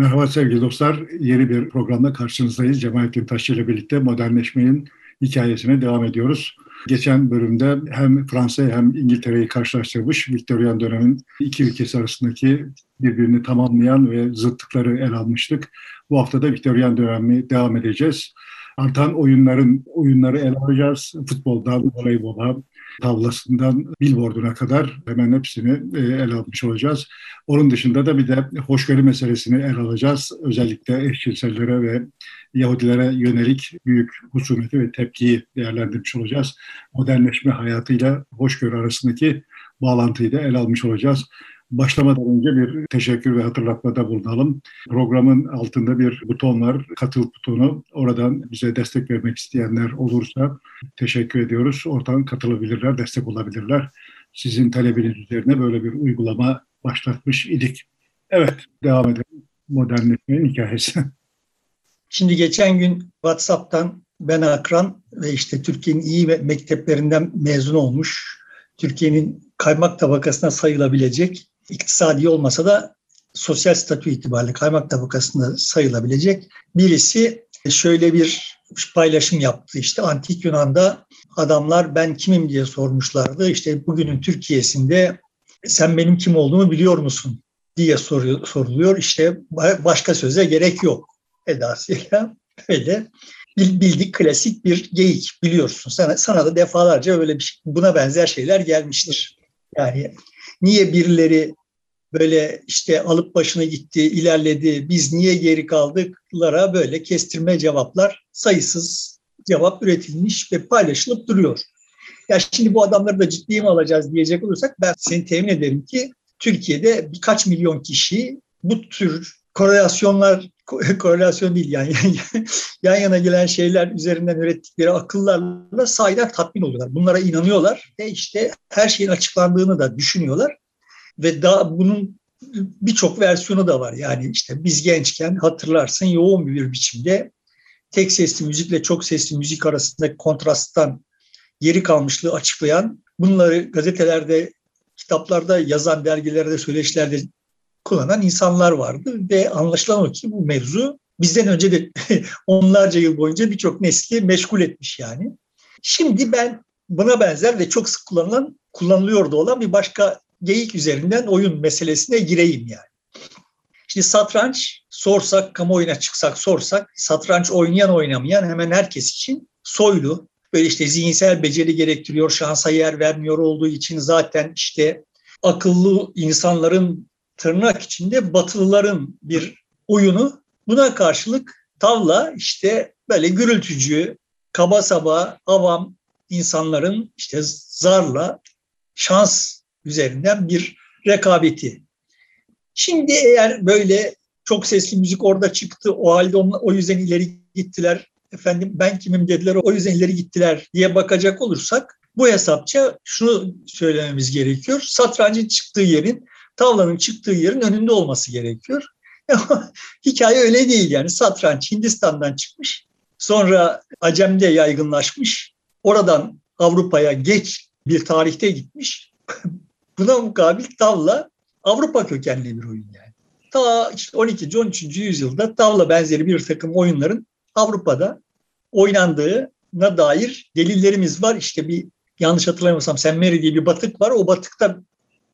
Merhaba sevgili dostlar. Yeni bir programda karşınızdayız. Cemalettin Taşçı ile birlikte modernleşmenin hikayesine devam ediyoruz. Geçen bölümde hem Fransa'yı hem İngiltere'yi karşılaştırmış, Victorian dönemin iki ülkesi arasındaki birbirini tamamlayan ve zıtlıkları ele almıştık. Bu hafta da Victorian dönemi devam edeceğiz. Artan oyunların oyunları ele alacağız. Futboldan, voleybola, tavlasından billboarduna kadar hemen hepsini e, ele almış olacağız. Onun dışında da bir de hoşgörü meselesini ele alacağız. Özellikle eşcinsellere ve Yahudilere yönelik büyük husumeti ve tepkiyi değerlendirmiş olacağız. Modernleşme hayatıyla hoşgörü arasındaki bağlantıyı da ele almış olacağız. Başlamadan önce bir teşekkür ve hatırlatmada bulunalım. Programın altında bir buton var, katıl butonu. Oradan bize destek vermek isteyenler olursa teşekkür ediyoruz. Oradan katılabilirler, destek olabilirler. Sizin talebiniz üzerine böyle bir uygulama başlatmış idik. Evet, devam edelim. Modernleşmenin hikayesi. Şimdi geçen gün WhatsApp'tan ben Akran ve işte Türkiye'nin iyi mekteplerinden mezun olmuş, Türkiye'nin kaymak tabakasına sayılabilecek, iktisadi olmasa da sosyal statü itibariyle kaymak tabakasında sayılabilecek birisi şöyle bir paylaşım yaptı. İşte antik Yunan'da adamlar ben kimim diye sormuşlardı. İşte bugünün Türkiye'sinde sen benim kim olduğumu biliyor musun diye soruyor, soruluyor. İşte başka söze gerek yok edasıyla böyle bildik klasik bir geyik biliyorsun. Sana, sana da defalarca öyle bir şey, buna benzer şeyler gelmiştir. Yani niye birileri böyle işte alıp başına gitti, ilerledi, biz niye geri kaldıklara böyle kestirme cevaplar sayısız cevap üretilmiş ve paylaşılıp duruyor. Ya şimdi bu adamları da ciddiye mi alacağız diyecek olursak ben seni temin ederim ki Türkiye'de birkaç milyon kişi bu tür korelasyonlar korelasyon değil yani yan yana gelen şeyler üzerinden ürettikleri akıllarla sahiden tatmin oluyorlar. Bunlara inanıyorlar ve işte her şeyin açıklandığını da düşünüyorlar ve daha bunun birçok versiyonu da var. Yani işte biz gençken hatırlarsın yoğun bir biçimde tek sesli müzikle çok sesli müzik arasındaki kontrasttan geri kalmışlığı açıklayan, bunları gazetelerde, kitaplarda yazan, dergilerde, söyleşilerde kullanan insanlar vardı ve anlaşılan o ki bu mevzu bizden önce de onlarca yıl boyunca birçok nesli meşgul etmiş yani. Şimdi ben buna benzer ve çok sık kullanılan, kullanılıyor da olan bir başka geyik üzerinden oyun meselesine gireyim yani. Şimdi satranç sorsak, kamuoyuna çıksak sorsak, satranç oynayan oynamayan hemen herkes için soylu, böyle işte zihinsel beceri gerektiriyor, şansa yer vermiyor olduğu için zaten işte akıllı insanların tırnak içinde batılıların bir oyunu. Buna karşılık tavla işte böyle gürültücü, kaba saba, avam insanların işte zarla şans üzerinden bir rekabeti. Şimdi eğer böyle çok sesli müzik orada çıktı, o halde onlar, o yüzden ileri gittiler, efendim ben kimim dediler, o yüzden ileri gittiler diye bakacak olursak bu hesapça şunu söylememiz gerekiyor. Satrancın çıktığı yerin, tavlanın çıktığı yerin önünde olması gerekiyor. Hikaye öyle değil yani. Satranç Hindistan'dan çıkmış. Sonra Acem'de yaygınlaşmış. Oradan Avrupa'ya geç bir tarihte gitmiş. Buna mukabil tavla Avrupa kökenli bir oyun yani. Ta işte 12. 13. yüzyılda tavla benzeri bir takım oyunların Avrupa'da oynandığına dair delillerimiz var. İşte bir yanlış hatırlamıyorsam Semmeri diye bir batık var. O batıkta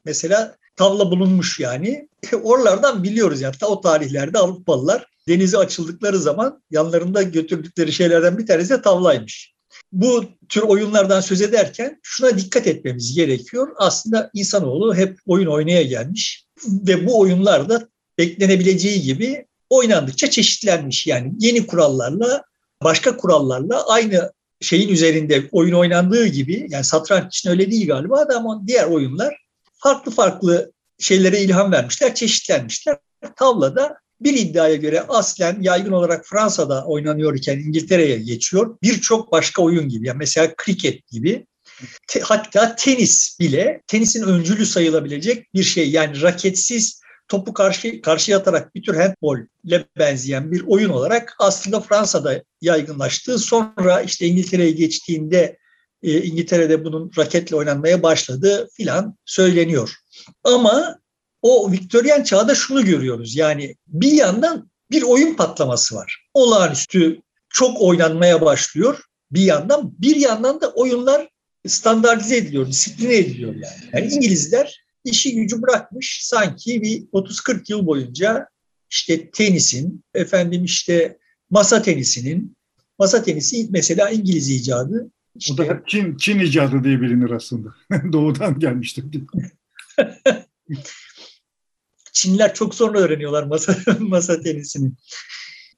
mesela tavla bulunmuş yani. Oralardan biliyoruz yani. O tarihlerde Avrupalılar denize açıldıkları zaman yanlarında götürdükleri şeylerden bir tanesi de tavlaymış bu tür oyunlardan söz ederken şuna dikkat etmemiz gerekiyor. Aslında insanoğlu hep oyun oynaya gelmiş ve bu oyunlar da beklenebileceği gibi oynandıkça çeşitlenmiş. Yani yeni kurallarla, başka kurallarla aynı şeyin üzerinde oyun oynandığı gibi yani satranç için öyle değil galiba ama diğer oyunlar farklı farklı şeylere ilham vermişler, çeşitlenmişler. Tavlada bir iddiaya göre aslen yaygın olarak Fransa'da oynanıyorken İngiltere'ye geçiyor. Birçok başka oyun gibi yani mesela kriket gibi te, hatta tenis bile tenisin öncülü sayılabilecek bir şey. Yani raketsiz topu karşı karşıya atarak bir tür handball ile benzeyen bir oyun olarak aslında Fransa'da yaygınlaştı. Sonra işte İngiltere'ye geçtiğinde e, İngiltere'de bunun raketle oynanmaya başladı filan söyleniyor. Ama o Viktoryen çağda şunu görüyoruz. Yani bir yandan bir oyun patlaması var. Olağanüstü çok oynanmaya başlıyor bir yandan. Bir yandan da oyunlar standartize ediliyor, disipline ediliyor yani. Yani İngilizler işi gücü bırakmış sanki bir 30-40 yıl boyunca işte tenisin, efendim işte masa tenisinin, masa tenisi mesela İngiliz icadı. İşte, o da Çin, Çin icadı diye bilinir aslında. Doğudan gelmiştir. Çinliler çok sonra öğreniyorlar masa, masa tenisini.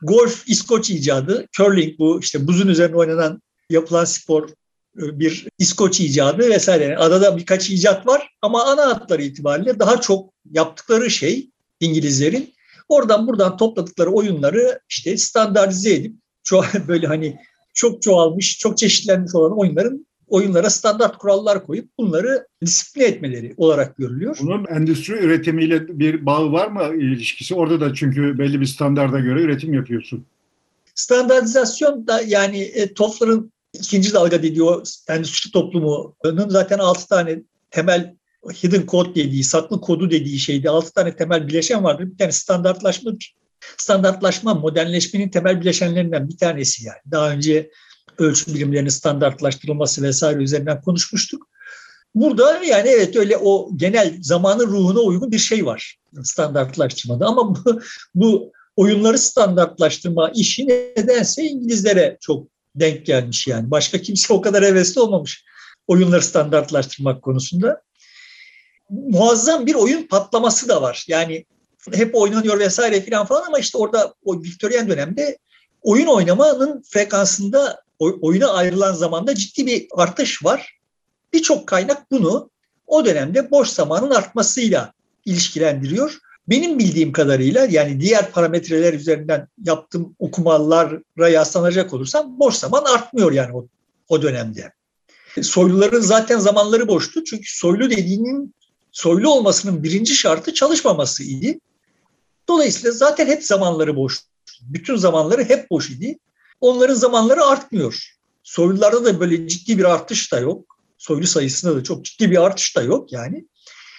Golf İskoç icadı, curling bu işte buzun üzerine oynanan yapılan spor e, bir İskoç icadı vesaire. Yani adada birkaç icat var ama ana hatları itibariyle daha çok yaptıkları şey İngilizlerin oradan buradan topladıkları oyunları işte standartize edip çok böyle hani çok çoğalmış, çok çeşitlenmiş olan oyunların oyunlara standart kurallar koyup bunları disipline etmeleri olarak görülüyor. Bunun endüstri üretimiyle bir bağı var mı ilişkisi? Orada da çünkü belli bir standarda göre üretim yapıyorsun. Standartizasyon da yani e, TOEFL'ın ikinci dalga dediği o endüstri toplumunun zaten altı tane temel hidden code dediği, saklı kodu dediği şeydi. Altı tane temel bileşen vardır. Bir tane standartlaşmadır. Standartlaşma modernleşmenin temel bileşenlerinden bir tanesi yani. Daha önce ölçüm birimlerinin standartlaştırılması vesaire üzerinden konuşmuştuk. Burada yani evet öyle o genel zamanın ruhuna uygun bir şey var standartlaştırmada ama bu, bu oyunları standartlaştırma işi nedense İngilizlere çok denk gelmiş yani. Başka kimse o kadar hevesli olmamış oyunları standartlaştırmak konusunda. Muazzam bir oyun patlaması da var. Yani hep oynanıyor vesaire filan falan ama işte orada o Victorian dönemde oyun oynamanın frekansında oyuna ayrılan zamanda ciddi bir artış var. Birçok kaynak bunu o dönemde boş zamanın artmasıyla ilişkilendiriyor. Benim bildiğim kadarıyla yani diğer parametreler üzerinden yaptığım okumalara yaslanacak olursam boş zaman artmıyor yani o, o dönemde. Soyluların zaten zamanları boştu. Çünkü soylu dediğinin soylu olmasının birinci şartı çalışmaması idi. Dolayısıyla zaten hep zamanları boş. Bütün zamanları hep boş idi. Onların zamanları artmıyor. Soylularda da böyle ciddi bir artış da yok. Soylu sayısında da çok ciddi bir artış da yok yani.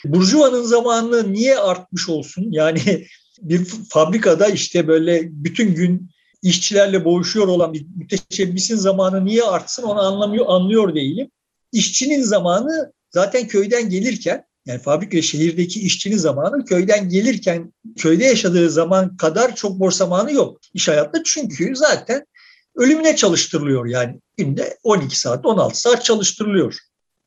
Burjuva'nın zamanı niye artmış olsun? Yani bir fabrikada işte böyle bütün gün işçilerle boğuşuyor olan bir müteşebbisin zamanı niye artsın onu anlamıyor, anlıyor değilim. İşçinin zamanı zaten köyden gelirken yani fabrika şehirdeki işçinin zamanı köyden gelirken köyde yaşadığı zaman kadar çok boş zamanı yok iş hayatta. Çünkü zaten ölümüne çalıştırılıyor yani günde 12 saat 16 saat çalıştırılıyor.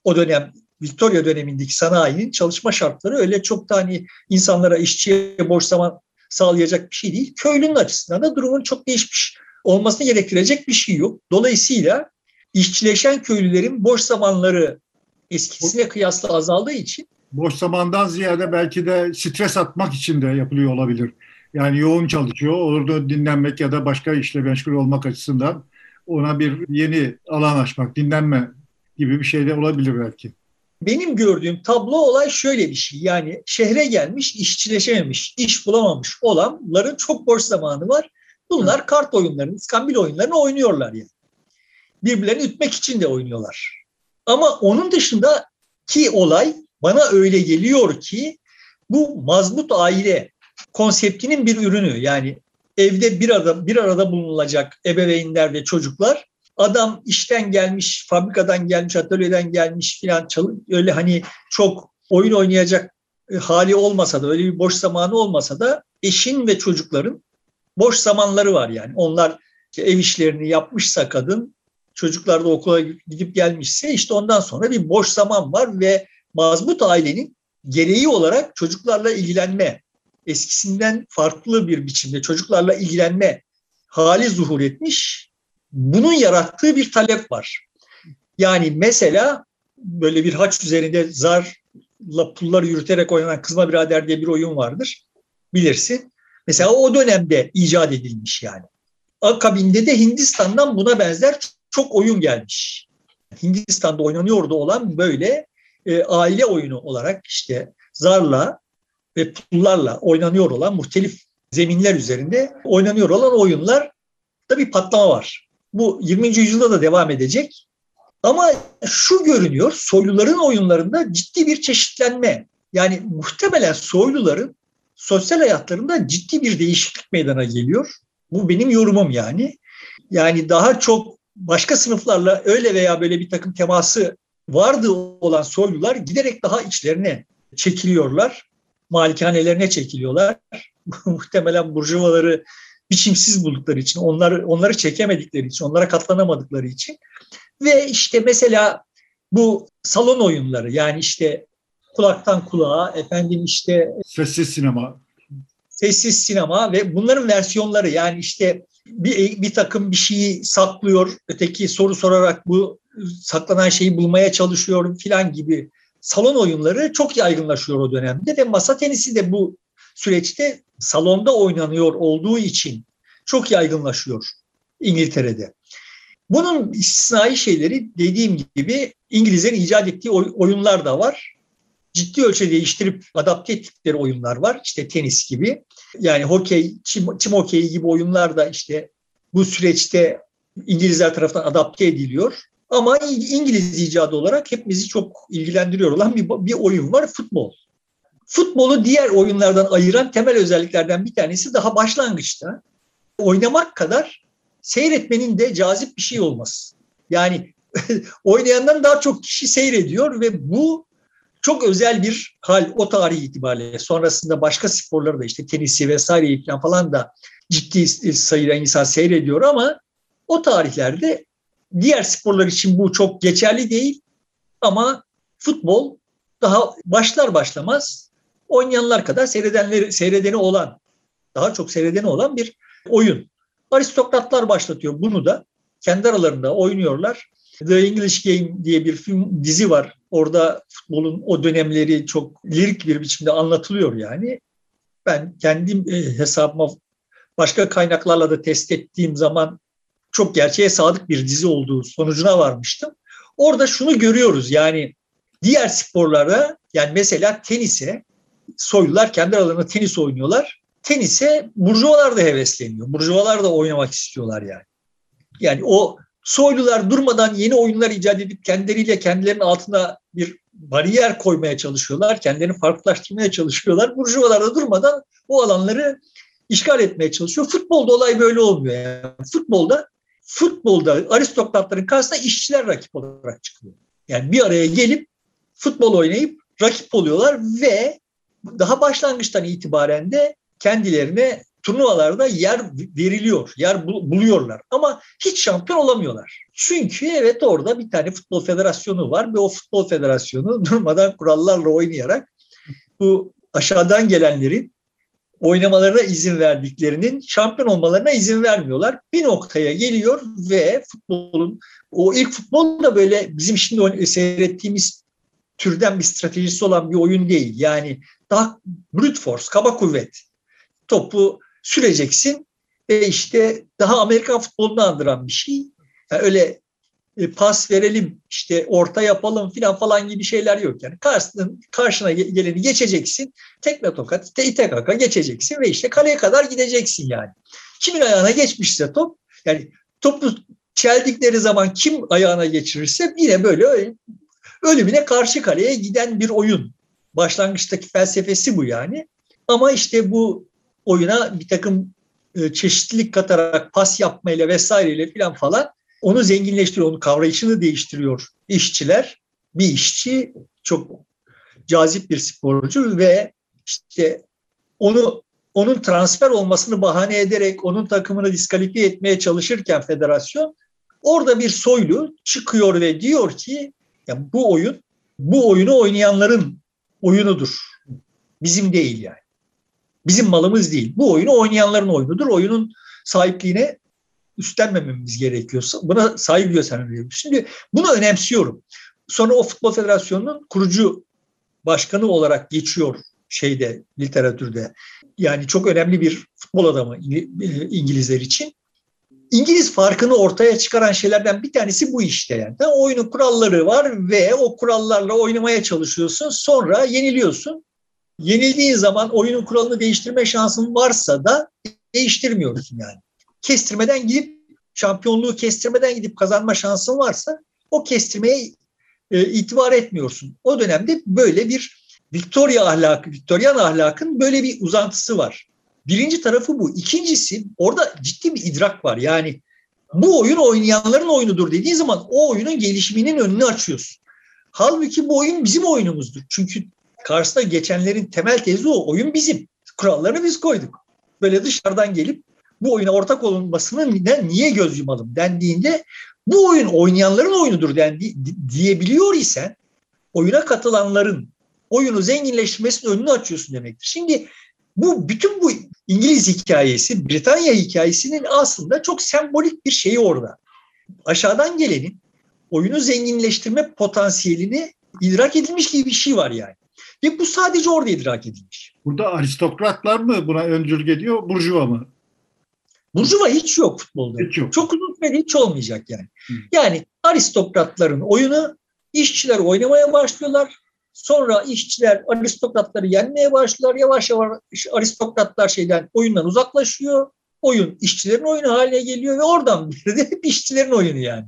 O dönem Victoria dönemindeki sanayinin çalışma şartları öyle çok da hani insanlara işçiye boş zaman sağlayacak bir şey değil. Köylünün açısından da durumun çok değişmiş olmasını gerektirecek bir şey yok. Dolayısıyla işçileşen köylülerin boş zamanları eskisine kıyasla azaldığı için boş zamandan ziyade belki de stres atmak için de yapılıyor olabilir. Yani yoğun çalışıyor, orada dinlenmek ya da başka işle meşgul olmak açısından ona bir yeni alan açmak, dinlenme gibi bir şey de olabilir belki. Benim gördüğüm tablo olay şöyle bir şey. Yani şehre gelmiş, işçileşememiş, iş bulamamış olanların çok boş zamanı var. Bunlar Hı. kart oyunlarını, iskambil oyunlarını oynuyorlar yani. Birbirlerini ütmek için de oynuyorlar. Ama onun dışında ki olay bana öyle geliyor ki bu mazbut aile konseptinin bir ürünü. Yani evde bir arada bir arada bulunulacak ebeveynler ve çocuklar adam işten gelmiş, fabrikadan gelmiş, atölyeden gelmiş filan öyle hani çok oyun oynayacak e, hali olmasa da öyle bir boş zamanı olmasa da eşin ve çocukların boş zamanları var yani. Onlar ev işlerini yapmışsa kadın, çocuklar da okula gidip gelmişse işte ondan sonra bir boş zaman var ve mazbut ailenin gereği olarak çocuklarla ilgilenme, eskisinden farklı bir biçimde çocuklarla ilgilenme hali zuhur etmiş. Bunun yarattığı bir talep var. Yani mesela böyle bir haç üzerinde zarla pulları yürüterek oynanan Kızma Birader diye bir oyun vardır. Bilirsin. Mesela o dönemde icat edilmiş yani. Akabinde de Hindistan'dan buna benzer çok oyun gelmiş. Hindistan'da oynanıyordu olan böyle e, aile oyunu olarak işte zarla ve pullarla oynanıyor olan muhtelif zeminler üzerinde oynanıyor olan oyunlar da bir patlama var. Bu 20. yüzyılda da devam edecek. Ama şu görünüyor, soyluların oyunlarında ciddi bir çeşitlenme Yani muhtemelen soyluların sosyal hayatlarında ciddi bir değişiklik meydana geliyor. Bu benim yorumum yani. Yani daha çok başka sınıflarla öyle veya böyle bir takım teması vardı olan soylular giderek daha içlerine çekiliyorlar. Malikanelerine çekiliyorlar. Muhtemelen burjuvaları biçimsiz buldukları için, onları onları çekemedikleri için, onlara katlanamadıkları için ve işte mesela bu salon oyunları yani işte kulaktan kulağa efendim işte sessiz sinema sessiz sinema ve bunların versiyonları yani işte bir, bir takım bir şeyi saklıyor öteki soru sorarak bu saklanan şeyi bulmaya çalışıyor filan gibi salon oyunları çok yaygınlaşıyor o dönemde ve masa tenisi de bu süreçte salonda oynanıyor olduğu için çok yaygınlaşıyor İngiltere'de. Bunun istisnai şeyleri dediğim gibi İngilizlerin icat ettiği oyunlar da var. Ciddi ölçüde değiştirip adapte ettikleri oyunlar var. İşte tenis gibi. Yani hokey, çim, çim hokeyi gibi oyunlar da işte bu süreçte İngilizler tarafından adapte ediliyor. Ama İngiliz icadı olarak hepimizi çok ilgilendiriyor olan bir, bir oyun var futbol. Futbolu diğer oyunlardan ayıran temel özelliklerden bir tanesi daha başlangıçta oynamak kadar seyretmenin de cazip bir şey olması. Yani oynayandan daha çok kişi seyrediyor ve bu çok özel bir hal o tarih itibariyle. Sonrasında başka sporları da işte tenisi vesaire falan, da ciddi sayıda insan seyrediyor ama o tarihlerde diğer sporlar için bu çok geçerli değil ama futbol daha başlar başlamaz oynayanlar kadar seyredenleri seyredeni olan daha çok seyredeni olan bir oyun. Aristokratlar başlatıyor bunu da. Kendi aralarında oynuyorlar. The English Game diye bir film dizi var. Orada futbolun o dönemleri çok lirik bir biçimde anlatılıyor yani. Ben kendim e, hesabıma başka kaynaklarla da test ettiğim zaman çok gerçeğe sadık bir dizi olduğu sonucuna varmıştım. Orada şunu görüyoruz yani diğer sporlarda yani mesela tenise soylular kendi aralarında tenis oynuyorlar tenise burjuvalar da hevesleniyor. Burjuvalar da oynamak istiyorlar yani. Yani o soylular durmadan yeni oyunlar icat edip kendileriyle kendilerinin altına bir bariyer koymaya çalışıyorlar. Kendilerini farklılaştırmaya çalışıyorlar. Burjuvalar da durmadan o alanları işgal etmeye çalışıyor. Futbolda olay böyle olmuyor. Yani. Futbolda futbolda aristokratların karşısında işçiler rakip olarak çıkıyor. Yani bir araya gelip futbol oynayıp rakip oluyorlar ve daha başlangıçtan itibaren de kendilerine turnuvalarda yer veriliyor, yer buluyorlar ama hiç şampiyon olamıyorlar. Çünkü evet orada bir tane futbol federasyonu var ve o futbol federasyonu durmadan kurallarla oynayarak bu aşağıdan gelenlerin oynamalarına izin verdiklerinin şampiyon olmalarına izin vermiyorlar. Bir noktaya geliyor ve futbolun o ilk futbol da böyle bizim şimdi seyrettiğimiz türden bir stratejisi olan bir oyun değil. Yani daha brute force, kaba kuvvet topu süreceksin ve işte daha Amerikan futbolunu andıran bir şey. Yani öyle pas verelim işte orta yapalım filan falan gibi şeyler yok. Yani karşına, karşına geleni geçeceksin. Tekme tokat, te ite kaka geçeceksin ve işte kaleye kadar gideceksin yani. Kimin ayağına geçmişse top yani topu çeldikleri zaman kim ayağına geçirirse yine böyle ölümüne karşı kaleye giden bir oyun. Başlangıçtaki felsefesi bu yani. Ama işte bu oyuna bir takım e, çeşitlilik katarak pas yapmayla vesaireyle filan falan onu zenginleştiriyor, onun kavrayışını değiştiriyor işçiler. Bir işçi çok cazip bir sporcu ve işte onu onun transfer olmasını bahane ederek onun takımını diskalifiye etmeye çalışırken federasyon orada bir soylu çıkıyor ve diyor ki ya bu oyun bu oyunu oynayanların oyunudur. Bizim değil yani. Bizim malımız değil. Bu oyunu oynayanların oyunudur. Oyunun sahipliğine üstlenmememiz gerekiyorsa buna saygı göstermemiz Şimdi bunu önemsiyorum. Sonra o Futbol Federasyonu'nun kurucu başkanı olarak geçiyor şeyde literatürde. Yani çok önemli bir futbol adamı İngilizler için. İngiliz farkını ortaya çıkaran şeylerden bir tanesi bu işte yani. Oyunun kuralları var ve o kurallarla oynamaya çalışıyorsun. Sonra yeniliyorsun yenildiğin zaman oyunun kuralını değiştirme şansın varsa da değiştirmiyorsun yani. Kestirmeden gidip şampiyonluğu kestirmeden gidip kazanma şansın varsa o kestirmeye e, itibar etmiyorsun. O dönemde böyle bir Victoria ahlakı, Victorian ahlakın böyle bir uzantısı var. Birinci tarafı bu. İkincisi orada ciddi bir idrak var. Yani bu oyun oynayanların oyunudur dediğin zaman o oyunun gelişiminin önünü açıyorsun. Halbuki bu oyun bizim oyunumuzdur. Çünkü karşısına geçenlerin temel tezi o. Oyun bizim. Kurallarını biz koyduk. Böyle dışarıdan gelip bu oyuna ortak olunmasını niye göz yumalım dendiğinde bu oyun oynayanların oyunudur dendi, diyebiliyor isen oyuna katılanların oyunu zenginleştirmesinin önünü açıyorsun demektir. Şimdi bu bütün bu İngiliz hikayesi, Britanya hikayesinin aslında çok sembolik bir şeyi orada. Aşağıdan gelenin oyunu zenginleştirme potansiyelini idrak edilmiş gibi bir şey var yani. Ve bu sadece orada idrak edilmiş. Burada aristokratlar mı buna öncülük ediyor, burjuva mı? Burjuva hiç yok futbolda. Hiç yok. Çok uzun sürede hiç olmayacak yani. Hı. Yani aristokratların oyunu işçiler oynamaya başlıyorlar. Sonra işçiler aristokratları yenmeye başlar. Yavaş yavaş aristokratlar şeyden oyundan uzaklaşıyor. Oyun işçilerin oyunu haline geliyor ve oradan bir de hep işçilerin oyunu yani.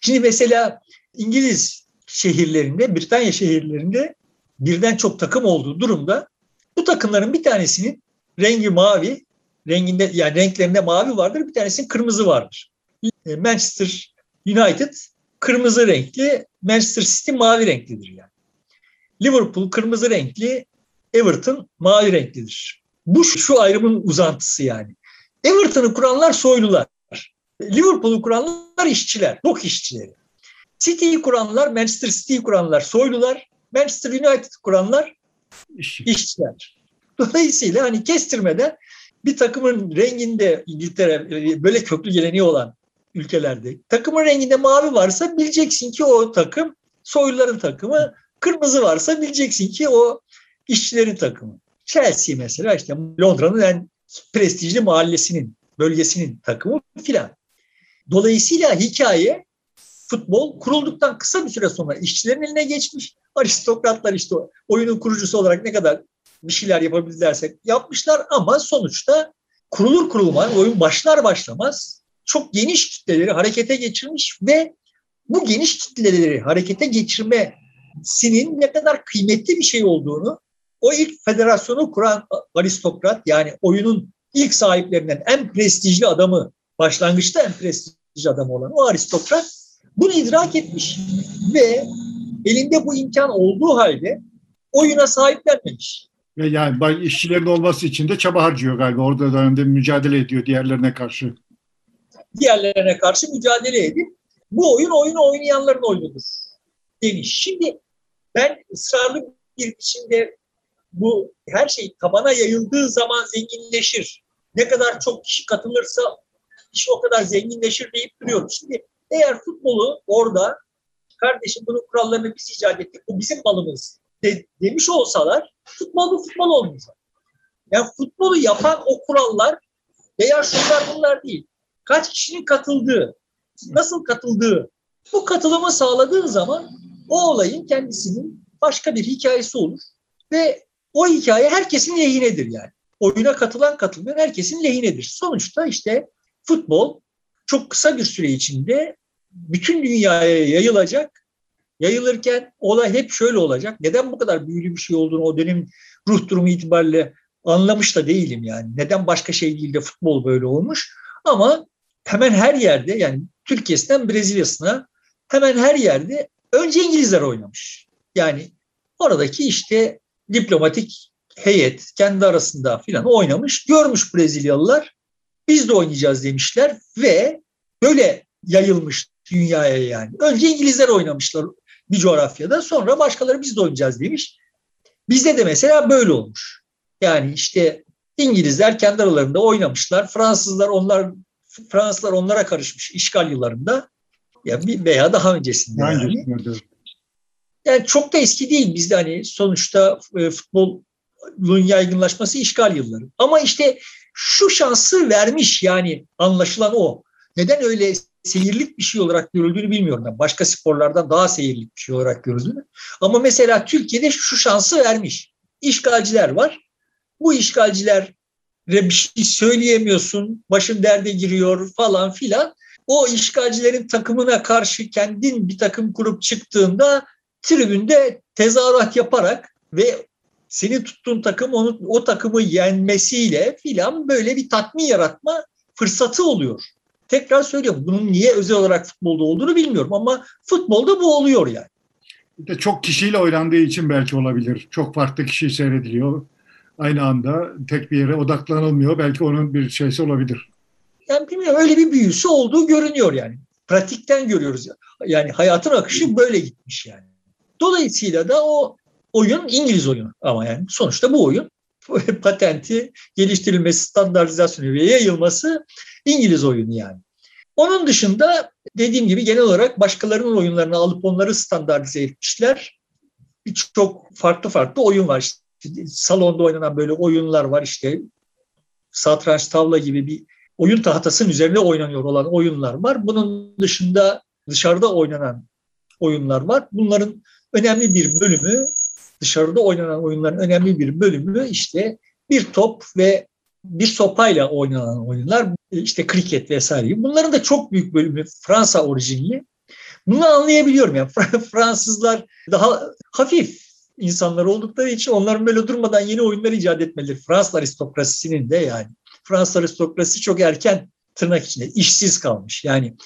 Şimdi mesela İngiliz şehirlerinde, Britanya şehirlerinde birden çok takım olduğu durumda bu takımların bir tanesinin rengi mavi, renginde yani renklerinde mavi vardır, bir tanesinin kırmızı vardır. E, Manchester United kırmızı renkli, Manchester City mavi renklidir yani. Liverpool kırmızı renkli, Everton mavi renklidir. Bu şu ayrımın uzantısı yani. Everton'ı kuranlar soylular. Liverpool'u kuranlar işçiler, dok işçileri. City'yi kuranlar, Manchester City'yi kuranlar soylular. Manchester United kuranlar İşçi. işçiler. Dolayısıyla hani kestirmeden bir takımın renginde İngiltere böyle köklü geleneği olan ülkelerde takımın renginde mavi varsa bileceksin ki o takım soyluların takımı Kırmızı varsa bileceksin ki o işçilerin takımı. Chelsea mesela işte Londra'nın en prestijli mahallesinin, bölgesinin takımı filan. Dolayısıyla hikaye futbol kurulduktan kısa bir süre sonra işçilerin eline geçmiş. Aristokratlar işte oyunun kurucusu olarak ne kadar bir şeyler yapabildilerse yapmışlar ama sonuçta kurulur kurulmaz, oyun başlar başlamaz çok geniş kitleleri harekete geçirmiş ve bu geniş kitleleri harekete geçirme sinin ne kadar kıymetli bir şey olduğunu o ilk federasyonu kuran aristokrat yani oyunun ilk sahiplerinden en prestijli adamı başlangıçta en prestijli adam olan o aristokrat bunu idrak etmiş ve elinde bu imkan olduğu halde oyuna sahiplenmemiş. Ve yani işçilerin olması için de çaba harcıyor galiba. Orada dönemde mücadele ediyor diğerlerine karşı. Diğerlerine karşı mücadele edip bu oyun oyunu oynayanların oyunudur demiş. Şimdi ben ısrarlı bir biçimde bu her şey tabana yayıldığı zaman zenginleşir. Ne kadar çok kişi katılırsa kişi o kadar zenginleşir deyip duruyorum. Şimdi eğer futbolu orada kardeşim bunun kurallarını biz icat ettik, bu bizim malımız de, demiş olsalar futbol futbol olmayacak. Yani futbolu yapan o kurallar veya şunlar bunlar değil. Kaç kişinin katıldığı, nasıl katıldığı, bu katılımı sağladığın zaman o olayın kendisinin başka bir hikayesi olur ve o hikaye herkesin lehinedir yani. Oyuna katılan katılmayan herkesin lehinedir. Sonuçta işte futbol çok kısa bir süre içinde bütün dünyaya yayılacak. Yayılırken olay hep şöyle olacak. Neden bu kadar büyülü bir şey olduğunu o dönem ruh durumu itibariyle anlamış da değilim yani. Neden başka şey değil de futbol böyle olmuş. Ama hemen her yerde yani Türkiye'sinden Brezilya'sına hemen her yerde Önce İngilizler oynamış. Yani oradaki işte diplomatik heyet kendi arasında filan oynamış. Görmüş Brezilyalılar biz de oynayacağız demişler ve böyle yayılmış dünyaya yani. Önce İngilizler oynamışlar bir coğrafyada sonra başkaları biz de oynayacağız demiş. Bizde de mesela böyle olmuş. Yani işte İngilizler kendi aralarında oynamışlar. Fransızlar onlar Fransızlar onlara karışmış işgal yıllarında. Ya bir veya daha öncesinde yani. Yani çok da eski değil bizde hani sonuçta e, futbolun yaygınlaşması işgal yılları. Ama işte şu şansı vermiş yani anlaşılan o. Neden öyle seyirlik bir şey olarak görüldüğünü bilmiyorum ben. Başka sporlardan daha seyirlik bir şey olarak görüldüğünü. Ama mesela Türkiye'de şu şansı vermiş. İşgalciler var. Bu işgalciler bir şey söyleyemiyorsun, başın derde giriyor falan filan o işgalcilerin takımına karşı kendin bir takım kurup çıktığında tribünde tezahürat yaparak ve senin tuttuğun takım onu, o takımı yenmesiyle filan böyle bir tatmin yaratma fırsatı oluyor. Tekrar söylüyorum bunun niye özel olarak futbolda olduğunu bilmiyorum ama futbolda bu oluyor yani. De çok kişiyle oynandığı için belki olabilir. Çok farklı kişi seyrediliyor. Aynı anda tek bir yere odaklanılmıyor. Belki onun bir şeysi olabilir. Yani bilmiyorum öyle bir büyüsü olduğu görünüyor yani. Pratikten görüyoruz. Yani hayatın akışı böyle gitmiş yani. Dolayısıyla da o oyun İngiliz oyunu ama yani sonuçta bu oyun patenti geliştirilmesi, standartizasyonu ve yayılması İngiliz oyunu yani. Onun dışında dediğim gibi genel olarak başkalarının oyunlarını alıp onları standartize etmişler. Birçok farklı farklı oyun var. İşte salonda oynanan böyle oyunlar var işte satranç tavla gibi bir oyun tahtasının üzerine oynanıyor olan oyunlar var. Bunun dışında dışarıda oynanan oyunlar var. Bunların önemli bir bölümü dışarıda oynanan oyunların önemli bir bölümü işte bir top ve bir sopayla oynanan oyunlar işte kriket vesaire. Bunların da çok büyük bölümü Fransa orijinli. Bunu anlayabiliyorum yani Fransızlar daha hafif insanlar oldukları için onların böyle durmadan yeni oyunlar icat etmeleri. Fransız aristokrasisinin de yani. Fransız aristokrasi çok erken tırnak içinde işsiz kalmış. Yani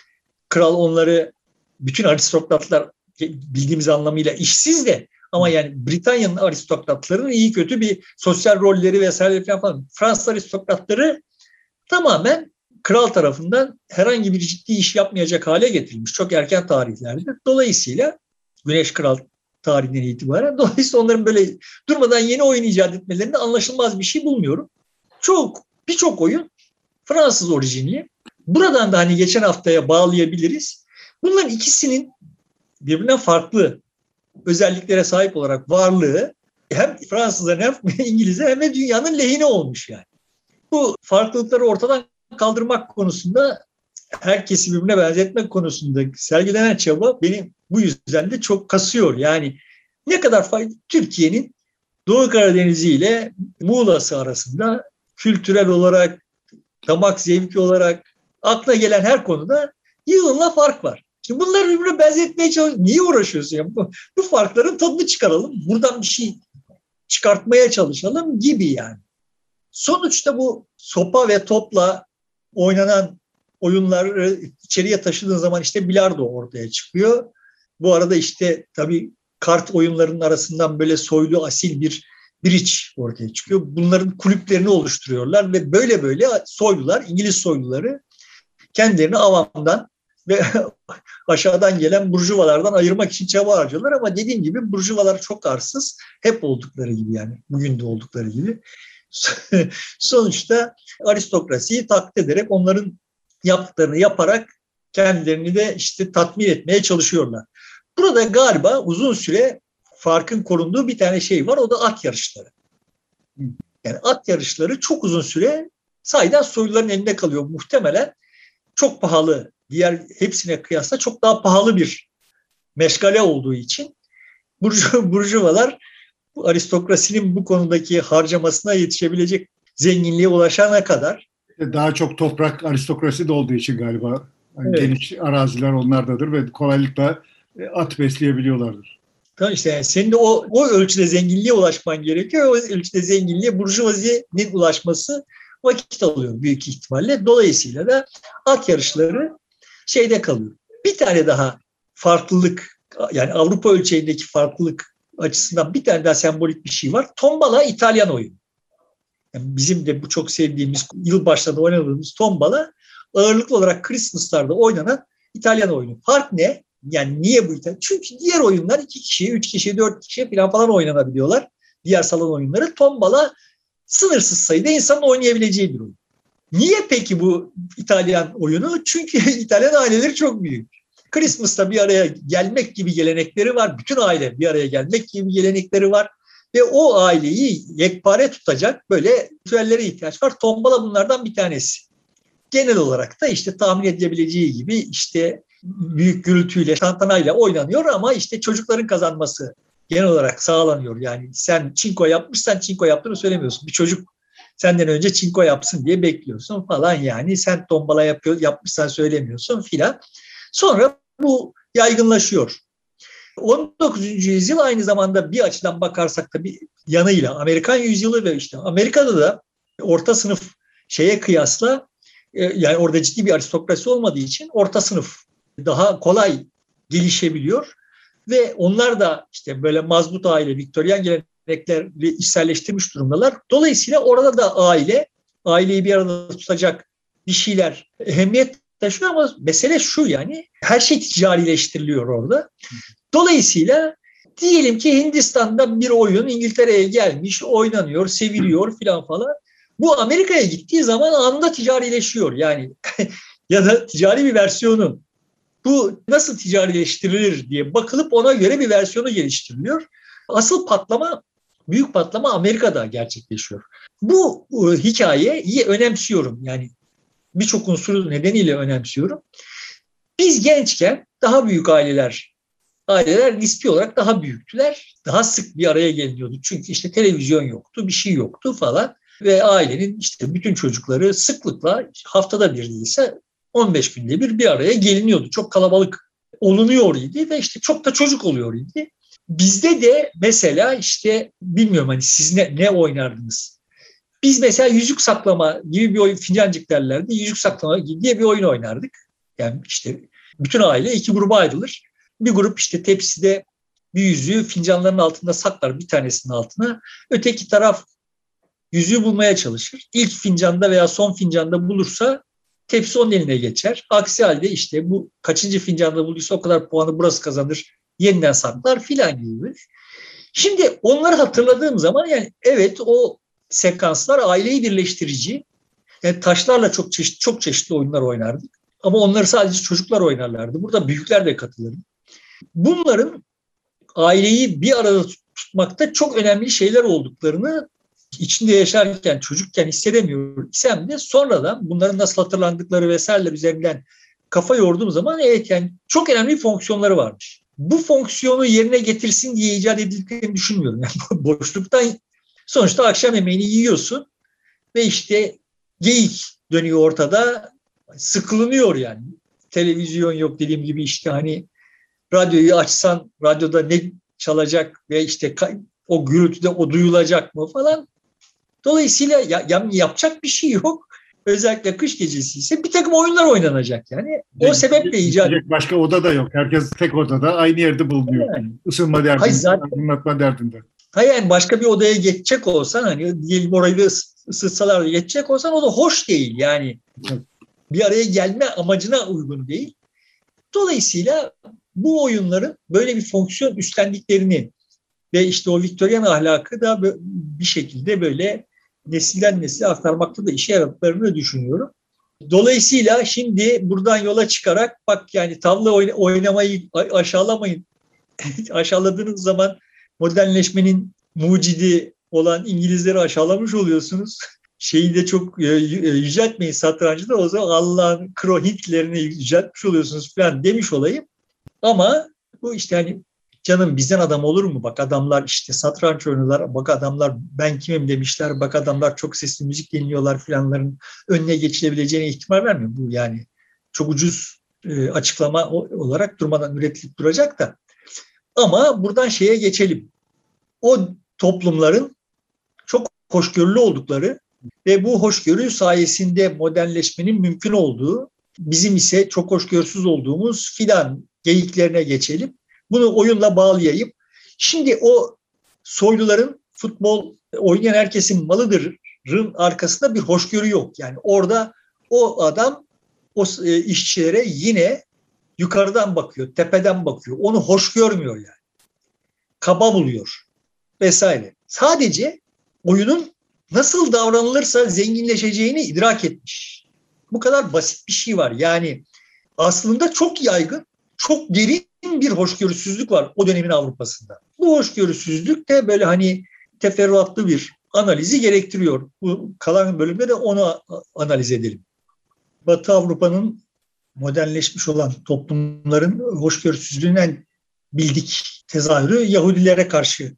kral onları bütün aristokratlar bildiğimiz anlamıyla işsiz de ama yani Britanya'nın aristokratlarının iyi kötü bir sosyal rolleri vesaire falan. Fransız aristokratları tamamen kral tarafından herhangi bir ciddi iş yapmayacak hale getirilmiş çok erken tarihlerde. Dolayısıyla Güneş Kral tarihinden itibaren dolayısıyla onların böyle durmadan yeni oyun icat etmelerinde anlaşılmaz bir şey bulmuyorum. Çok birçok oyun Fransız orijinli. Buradan da hani geçen haftaya bağlayabiliriz. Bunların ikisinin birbirinden farklı özelliklere sahip olarak varlığı hem Fransızların hem İngilizler hem de dünyanın lehine olmuş yani. Bu farklılıkları ortadan kaldırmak konusunda herkesi birbirine benzetmek konusunda sergilenen çaba beni bu yüzden de çok kasıyor. Yani ne kadar fayda Türkiye'nin Doğu Karadeniz ile Muğla'sı arasında kültürel olarak, damak zevki olarak akla gelen her konuda yığınla fark var. Şimdi bunları birbirine benzetmeye çalışıyorsun. Niye uğraşıyorsun? Yani bu, bu farkların tadını çıkaralım. Buradan bir şey çıkartmaya çalışalım gibi yani. Sonuçta bu sopa ve topla oynanan oyunları içeriye taşıdığın zaman işte bilardo ortaya çıkıyor. Bu arada işte tabii kart oyunlarının arasından böyle soylu asil bir bridge ortaya çıkıyor. Bunların kulüplerini oluşturuyorlar ve böyle böyle soylular, İngiliz soyluları kendilerini avamdan ve aşağıdan gelen burjuvalardan ayırmak için çaba harcıyorlar ama dediğim gibi burjuvalar çok arsız. Hep oldukları gibi yani. Bugün de oldukları gibi. Sonuçta aristokrasiyi taklit ederek onların yaptıklarını yaparak kendilerini de işte tatmin etmeye çalışıyorlar. Burada galiba uzun süre farkın korunduğu bir tane şey var. O da at yarışları. Yani at yarışları çok uzun süre sayeden soyluların elinde kalıyor. Muhtemelen çok pahalı diğer hepsine kıyasla çok daha pahalı bir meşgale olduğu için burju, burjuvalar bu aristokrasinin bu konudaki harcamasına yetişebilecek zenginliğe ulaşana kadar daha çok toprak aristokrasi de olduğu için galiba yani evet. geniş araziler onlardadır ve kolaylıkla e, at besleyebiliyorlardır. Tamam işte yani senin de o, o ölçüde zenginliğe ulaşman gerekiyor. O ölçüde zenginliğe burjuvazinin ulaşması vakit alıyor büyük ihtimalle. Dolayısıyla da at yarışları şeyde kalıyor. Bir tane daha farklılık yani Avrupa ölçeğindeki farklılık açısından bir tane daha sembolik bir şey var. Tombala İtalyan oyunu. Yani bizim de bu çok sevdiğimiz yılbaşlarında oynadığımız tombala ağırlıklı olarak Christmas'larda oynanan İtalyan oyunu. Fark ne? Yani niye bu İtalyan? Çünkü diğer oyunlar iki kişi, üç kişi, dört kişi falan falan oynanabiliyorlar. Diğer salon oyunları. Tombala sınırsız sayıda insanın oynayabileceği bir oyun. Niye peki bu İtalyan oyunu? Çünkü İtalyan aileleri çok büyük. Christmas'ta bir araya gelmek gibi gelenekleri var. Bütün aile bir araya gelmek gibi gelenekleri var. Ve o aileyi yekpare tutacak böyle ritüellere ihtiyaç var. Tombala bunlardan bir tanesi. Genel olarak da işte tahmin edilebileceği gibi işte büyük gürültüyle, tantanayla oynanıyor ama işte çocukların kazanması genel olarak sağlanıyor. Yani sen çinko yapmışsan çinko yaptığını söylemiyorsun. Bir çocuk senden önce çinko yapsın diye bekliyorsun falan yani. Sen tombala yapıyor, yapmışsan söylemiyorsun filan. Sonra bu yaygınlaşıyor. 19. yüzyıl aynı zamanda bir açıdan bakarsak da bir yanıyla Amerikan yüzyılı ve işte Amerika'da da orta sınıf şeye kıyasla e, yani orada ciddi bir aristokrasi olmadığı için orta sınıf daha kolay gelişebiliyor ve onlar da işte böyle mazbut aile, Viktoryan gelenekleri içselleştirmiş durumdalar. Dolayısıyla orada da aile, aileyi bir arada tutacak bir şeyler ehemmiyet taşıyor ama mesele şu yani her şey ticarileştiriliyor orada. Dolayısıyla diyelim ki Hindistan'da bir oyun İngiltere'ye gelmiş, oynanıyor, seviliyor filan falan. Bu Amerika'ya gittiği zaman anında ticarileşiyor yani ya da ticari bir versiyonu. Bu nasıl ticarileştirilir diye bakılıp ona göre bir versiyonu geliştiriliyor. Asıl patlama, büyük patlama Amerika'da gerçekleşiyor. Bu e, hikayeyi önemsiyorum. Yani birçok unsuru nedeniyle önemsiyorum. Biz gençken daha büyük aileler, aileler nispi olarak daha büyüktüler. Daha sık bir araya geliniyordu. Çünkü işte televizyon yoktu, bir şey yoktu falan. Ve ailenin işte bütün çocukları sıklıkla haftada bir değilse 15 günde bir bir araya geliniyordu. Çok kalabalık olunuyor idi ve işte çok da çocuk oluyor idi. Bizde de mesela işte bilmiyorum hani siz ne, ne oynardınız? Biz mesela yüzük saklama gibi bir oyun, fincancık derlerdi. Yüzük saklama diye bir oyun oynardık. Yani işte bütün aile iki gruba ayrılır. Bir grup işte tepside bir yüzüğü fincanların altında saklar bir tanesinin altına. Öteki taraf yüzüğü bulmaya çalışır. İlk fincanda veya son fincanda bulursa tepsi onun eline geçer. Aksi halde işte bu kaçıncı fincanda bulduysa o kadar puanı burası kazanır. Yeniden saklar filan gibi. Şimdi onları hatırladığım zaman yani evet o sekanslar aileyi birleştirici. Yani taşlarla çok çeşitli, çok çeşitli oyunlar oynardık. Ama onları sadece çocuklar oynarlardı. Burada büyükler de katılırdı. Bunların aileyi bir arada tutmakta çok önemli şeyler olduklarını içinde yaşarken, çocukken hissedemiyor isem de sonradan bunların nasıl hatırlandıkları vesaireler üzerinden kafa yorduğum zaman evet yani çok önemli fonksiyonları varmış. Bu fonksiyonu yerine getirsin diye icat edildiklerini düşünmüyorum. Yani boşluktan sonuçta akşam yemeğini yiyorsun ve işte geyik dönüyor ortada sıkılınıyor yani. Televizyon yok dediğim gibi işte hani radyoyu açsan radyoda ne çalacak ve işte o gürültüde o duyulacak mı falan Dolayısıyla ya, ya, yapacak bir şey yok. Özellikle kış gecesi ise bir takım oyunlar oynanacak yani. O yani, sebeple icat. Başka oda da yok. Herkes tek odada aynı yerde bulunuyor. Yani. Isınma derdinde, Hayır, zaten, aydınlatma derdinde. Hayır yani başka bir odaya geçecek olsan hani diyelim orayı ısıtsalar geçecek olsan o da hoş değil yani. Bir araya gelme amacına uygun değil. Dolayısıyla bu oyunların böyle bir fonksiyon üstlendiklerini ve işte o Viktoryan ahlakı da bir şekilde böyle nesilden nesile aktarmakta da işe yaradıklarını düşünüyorum. Dolayısıyla şimdi buradan yola çıkarak bak yani tavla oynamayı aşağılamayın. Aşağıladığınız zaman modernleşmenin mucidi olan İngilizleri aşağılamış oluyorsunuz. Şeyi de çok e, e, yüceltmeyin satrancı da o zaman Allah'ın kro Hitler'ini yüceltmiş oluyorsunuz falan demiş olayım. Ama bu işte hani canım bizden adam olur mu? Bak adamlar işte satranç oynuyorlar. Bak adamlar ben kimim demişler. Bak adamlar çok sesli müzik dinliyorlar filanların önüne geçilebileceğine ihtimal vermiyor. Bu yani çok ucuz e, açıklama olarak durmadan üretilip duracak da. Ama buradan şeye geçelim. O toplumların çok hoşgörülü oldukları ve bu hoşgörü sayesinde modernleşmenin mümkün olduğu, bizim ise çok hoşgörüsüz olduğumuz filan geyiklerine geçelim. Bunu oyunla bağlayayım. Şimdi o soyluların futbol oynayan herkesin malıdırın arkasında bir hoşgörü yok. Yani orada o adam o e, işçilere yine yukarıdan bakıyor, tepeden bakıyor. Onu hoş görmüyor yani. Kaba buluyor vesaire. Sadece oyunun nasıl davranılırsa zenginleşeceğini idrak etmiş. Bu kadar basit bir şey var. Yani aslında çok yaygın, çok derin bir hoşgörüsüzlük var o dönemin Avrupa'sında. Bu hoşgörüsüzlük de böyle hani teferruatlı bir analizi gerektiriyor. Bu kalan bölümde de onu analiz edelim. Batı Avrupa'nın modernleşmiş olan toplumların hoşgörüsüzlüğünden bildik tezahürü Yahudilere karşı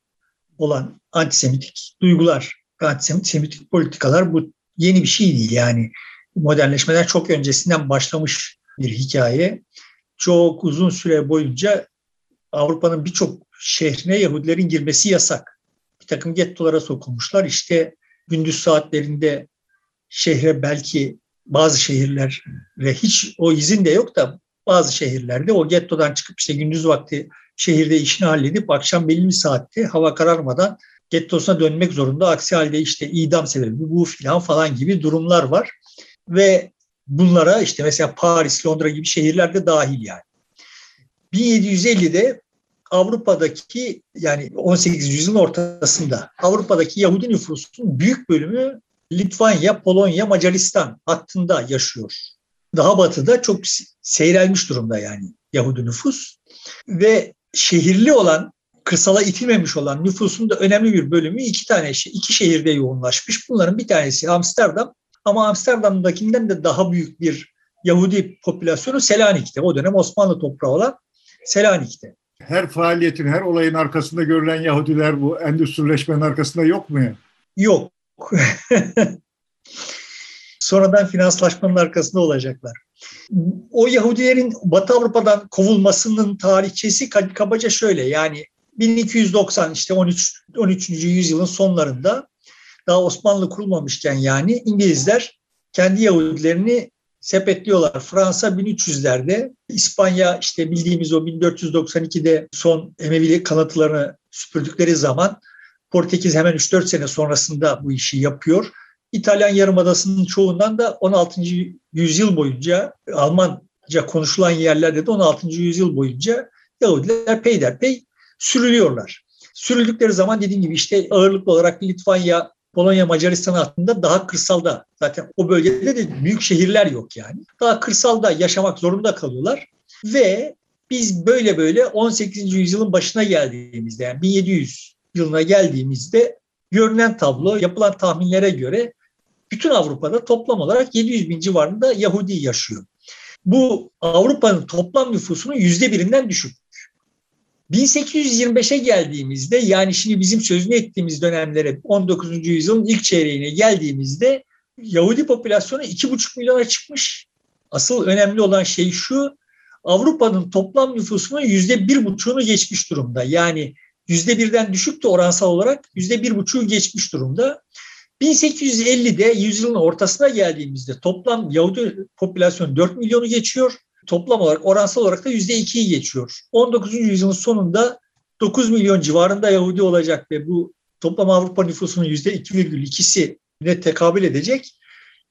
olan antisemitik duygular, antisemitik politikalar bu yeni bir şey değil yani. Modernleşmeden çok öncesinden başlamış bir hikaye çok uzun süre boyunca Avrupa'nın birçok şehrine Yahudilerin girmesi yasak. bir takım gettolara sokulmuşlar. İşte gündüz saatlerinde şehre belki bazı şehirlere hiç o izin de yok da bazı şehirlerde o gettodan çıkıp işte gündüz vakti şehirde işini halledip akşam belli bir saatte hava kararmadan gettosuna dönmek zorunda. Aksi halde işte idam sebebi bu filan falan gibi durumlar var. Ve bunlara işte mesela Paris, Londra gibi şehirlerde dahil yani. 1750'de Avrupa'daki yani 18. yüzyılın ortasında Avrupa'daki Yahudi nüfusunun büyük bölümü Litvanya, Polonya, Macaristan hattında yaşıyor. Daha batıda çok seyrelmiş durumda yani Yahudi nüfus. Ve şehirli olan, kırsala itilmemiş olan nüfusun da önemli bir bölümü iki tane iki şehirde yoğunlaşmış. Bunların bir tanesi Amsterdam ama Amsterdam'dakinden de daha büyük bir Yahudi popülasyonu Selanik'te. O dönem Osmanlı toprağı olan Selanik'te. Her faaliyetin, her olayın arkasında görülen Yahudiler bu endüstrileşmenin arkasında yok mu ya? Yok. Sonradan finanslaşmanın arkasında olacaklar. O Yahudilerin Batı Avrupa'dan kovulmasının tarihçesi kabaca şöyle yani 1290 işte 13 13. yüzyılın sonlarında daha Osmanlı kurulmamışken yani İngilizler kendi Yahudilerini sepetliyorlar. Fransa 1300'lerde, İspanya işte bildiğimiz o 1492'de son Emevi kanıtlarını süpürdükleri zaman Portekiz hemen 3-4 sene sonrasında bu işi yapıyor. İtalyan Yarımadası'nın çoğundan da 16. yüzyıl boyunca Almanca konuşulan yerlerde de 16. yüzyıl boyunca Yahudiler peyderpey sürülüyorlar. Sürüldükleri zaman dediğim gibi işte ağırlıklı olarak Litvanya, Polonya, Macaristan hattında daha kırsalda zaten o bölgede de büyük şehirler yok yani. Daha kırsalda yaşamak zorunda kalıyorlar ve biz böyle böyle 18. yüzyılın başına geldiğimizde yani 1700 yılına geldiğimizde görünen tablo yapılan tahminlere göre bütün Avrupa'da toplam olarak 700 bin civarında Yahudi yaşıyor. Bu Avrupa'nın toplam nüfusunun yüzde birinden düşük. 1825'e geldiğimizde yani şimdi bizim sözünü ettiğimiz dönemlere 19. yüzyılın ilk çeyreğine geldiğimizde Yahudi popülasyonu 2,5 milyona çıkmış. Asıl önemli olan şey şu Avrupa'nın toplam nüfusunun yüzde bir buçuğunu geçmiş durumda. Yani yüzde birden düşük de oransal olarak yüzde bir buçuğu geçmiş durumda. 1850'de yüzyılın ortasına geldiğimizde toplam Yahudi popülasyonu 4 milyonu geçiyor. Toplam olarak oransal olarak da %2'yi geçiyor. 19. yüzyılın sonunda 9 milyon civarında Yahudi olacak ve bu toplam Avrupa nüfusunun %2,2'si ne tekabül edecek.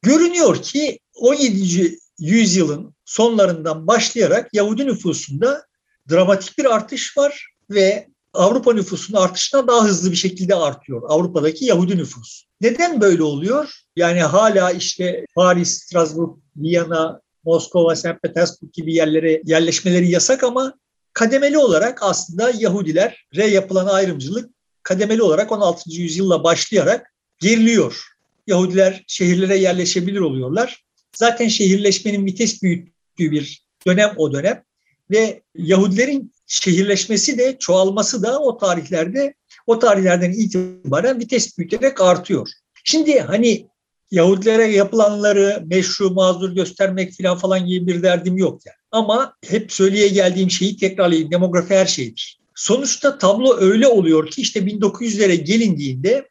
Görünüyor ki 17. yüzyılın sonlarından başlayarak Yahudi nüfusunda dramatik bir artış var ve Avrupa nüfusunun artışına daha hızlı bir şekilde artıyor Avrupa'daki Yahudi nüfus. Neden böyle oluyor? Yani hala işte Paris, Strasbourg, Viyana, Moskova, St. Petersburg gibi yerlere yerleşmeleri yasak ama kademeli olarak aslında Yahudilere yapılan ayrımcılık kademeli olarak 16. yüzyılla başlayarak geriliyor. Yahudiler şehirlere yerleşebilir oluyorlar. Zaten şehirleşmenin vites büyüttüğü bir dönem o dönem ve Yahudilerin şehirleşmesi de çoğalması da o tarihlerde o tarihlerden itibaren vites büyüterek artıyor. Şimdi hani Yahudilere yapılanları meşru mazur göstermek falan falan gibi bir derdim yok yani. Ama hep söyleye geldiğim şeyi tekrarlayayım. Demografi her şeydir. Sonuçta tablo öyle oluyor ki işte 1900'lere gelindiğinde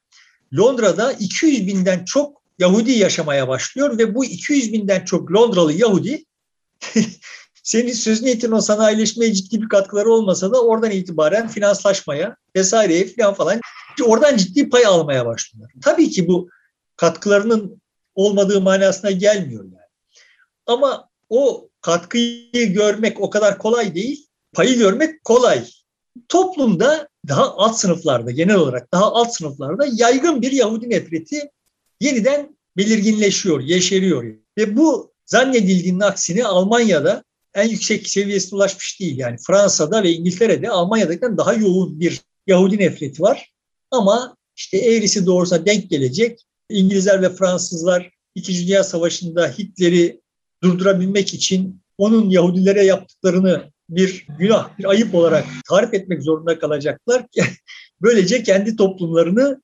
Londra'da 200 binden çok Yahudi yaşamaya başlıyor ve bu 200 binden çok Londralı Yahudi senin sözünü ettiğin o sanayileşmeye ciddi bir katkıları olmasa da oradan itibaren finanslaşmaya vesaireye falan falan oradan ciddi pay almaya başlıyorlar. Tabii ki bu katkılarının olmadığı manasına gelmiyor yani. Ama o katkıyı görmek o kadar kolay değil. Payı görmek kolay. Toplumda daha alt sınıflarda genel olarak daha alt sınıflarda yaygın bir Yahudi nefreti yeniden belirginleşiyor, yeşeriyor. Ve bu zannedildiğinin aksine Almanya'da en yüksek seviyesine ulaşmış değil. Yani Fransa'da ve İngiltere'de Almanya'dakinden daha yoğun bir Yahudi nefreti var. Ama işte eğrisi doğrusuna denk gelecek İngilizler ve Fransızlar İkinci Dünya Savaşı'nda Hitler'i durdurabilmek için onun Yahudilere yaptıklarını bir günah, bir ayıp olarak tarif etmek zorunda kalacaklar. Böylece kendi toplumlarını,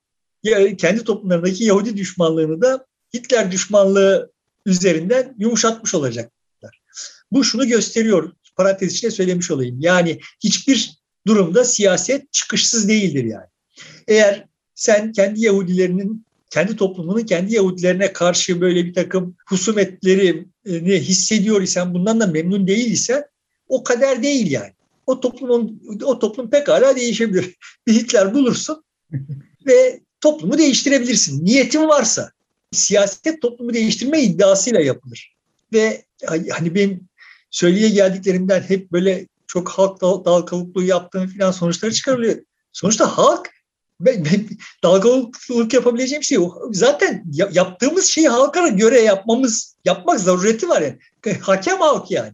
kendi toplumlarındaki Yahudi düşmanlığını da Hitler düşmanlığı üzerinden yumuşatmış olacaklar. Bu şunu gösteriyor, parantez içinde söylemiş olayım. Yani hiçbir durumda siyaset çıkışsız değildir yani. Eğer sen kendi Yahudilerinin kendi toplumunun kendi Yahudilerine karşı böyle bir takım husumetlerini hissediyor isen bundan da memnun değil ise o kader değil yani. O toplumun o toplum pekala değişebilir. Bir Hitler bulursun ve toplumu değiştirebilirsin. Niyetin varsa. Siyaset toplumu değiştirme iddiasıyla yapılır. Ve hani benim söyleye geldiklerimden hep böyle çok halk dal kavukluğu yaptığım falan sonuçları çıkarılıyor. Sonuçta halk dalgalılık yapabileceğim şey o. Zaten yaptığımız şeyi halkara göre yapmamız, yapmak zarureti var yani. Hakem halk yani.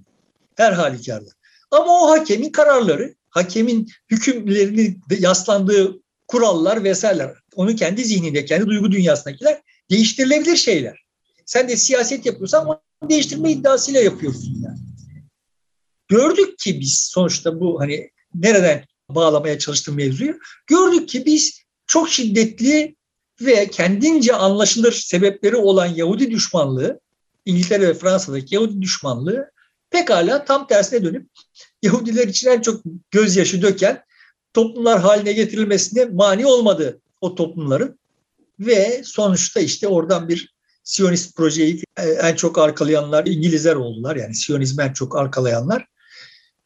Her halükarda. Ama o hakemin kararları, hakemin hükümlerini yaslandığı kurallar vesaireler, onun kendi zihninde, kendi duygu dünyasındakiler değiştirilebilir şeyler. Sen de siyaset yapıyorsan onu değiştirme iddiasıyla yapıyorsun yani. Gördük ki biz sonuçta bu hani nereden bağlamaya çalıştığım mevzuyu gördük ki biz çok şiddetli ve kendince anlaşılır sebepleri olan Yahudi düşmanlığı, İngiltere ve Fransa'daki Yahudi düşmanlığı pekala tam tersine dönüp Yahudiler için en çok gözyaşı döken toplumlar haline getirilmesine mani olmadı o toplumların. Ve sonuçta işte oradan bir Siyonist projeyi en çok arkalayanlar İngilizler oldular. Yani Siyonizmi en çok arkalayanlar.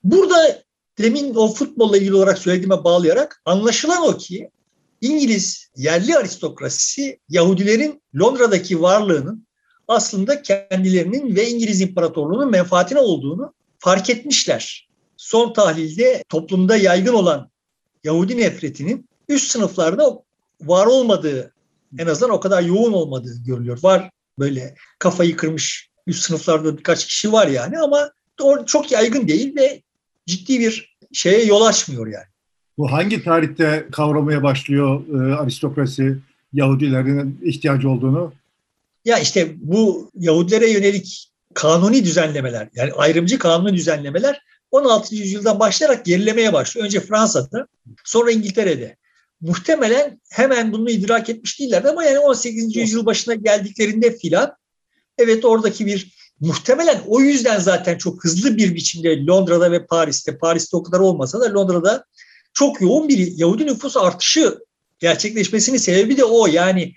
Burada demin o futbolla ilgili olarak söylediğime bağlayarak anlaşılan o ki İngiliz yerli aristokrasisi Yahudilerin Londra'daki varlığının aslında kendilerinin ve İngiliz İmparatorluğu'nun menfaatine olduğunu fark etmişler. Son tahlilde toplumda yaygın olan Yahudi nefretinin üst sınıflarda var olmadığı, en azından o kadar yoğun olmadığı görülüyor. Var böyle kafayı kırmış üst sınıflarda birkaç kişi var yani ama çok yaygın değil ve ciddi bir şeye yol açmıyor yani. Bu hangi tarihte kavramaya başlıyor e, aristokrasi Yahudilerin ihtiyacı olduğunu? Ya işte bu Yahudilere yönelik kanuni düzenlemeler yani ayrımcı kanuni düzenlemeler 16. yüzyıldan başlayarak gerilemeye başlıyor. Önce Fransa'da sonra İngiltere'de. Muhtemelen hemen bunu idrak etmiş değillerdi ama yani 18. yüzyıl başına geldiklerinde filan evet oradaki bir muhtemelen o yüzden zaten çok hızlı bir biçimde Londra'da ve Paris'te, Paris'te o kadar olmasa da Londra'da çok yoğun bir Yahudi nüfus artışı gerçekleşmesinin sebebi de o. Yani